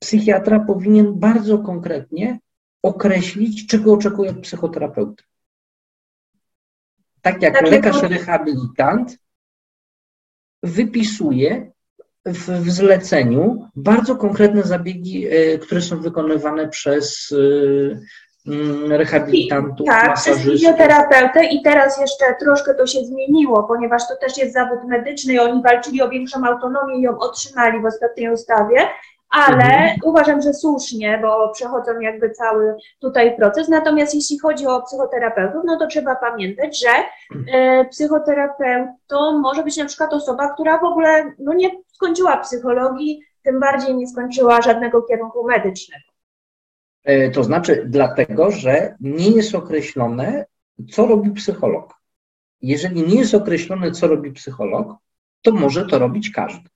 psychiatra powinien bardzo konkretnie określić, czego oczekuje od psychoterapeuty. Tak jak tak lekarz rehabilitant wypisuje w, w zleceniu bardzo konkretne zabiegi, e, które są wykonywane przez mm, rehabilitantów, tak, przez fizjoterapeutę. I teraz jeszcze troszkę to się zmieniło, ponieważ to też jest zawód medyczny i oni walczyli o większą autonomię i ją otrzymali w ostatniej ustawie ale mhm. uważam, że słusznie, bo przechodzą jakby cały tutaj proces. Natomiast jeśli chodzi o psychoterapeutów, no to trzeba pamiętać, że e, psychoterapeutą może być na przykład osoba, która w ogóle no, nie skończyła psychologii, tym bardziej nie skończyła żadnego kierunku medycznego. E, to znaczy dlatego, że nie jest określone, co robi psycholog. Jeżeli nie jest określone, co robi psycholog, to może to robić każdy.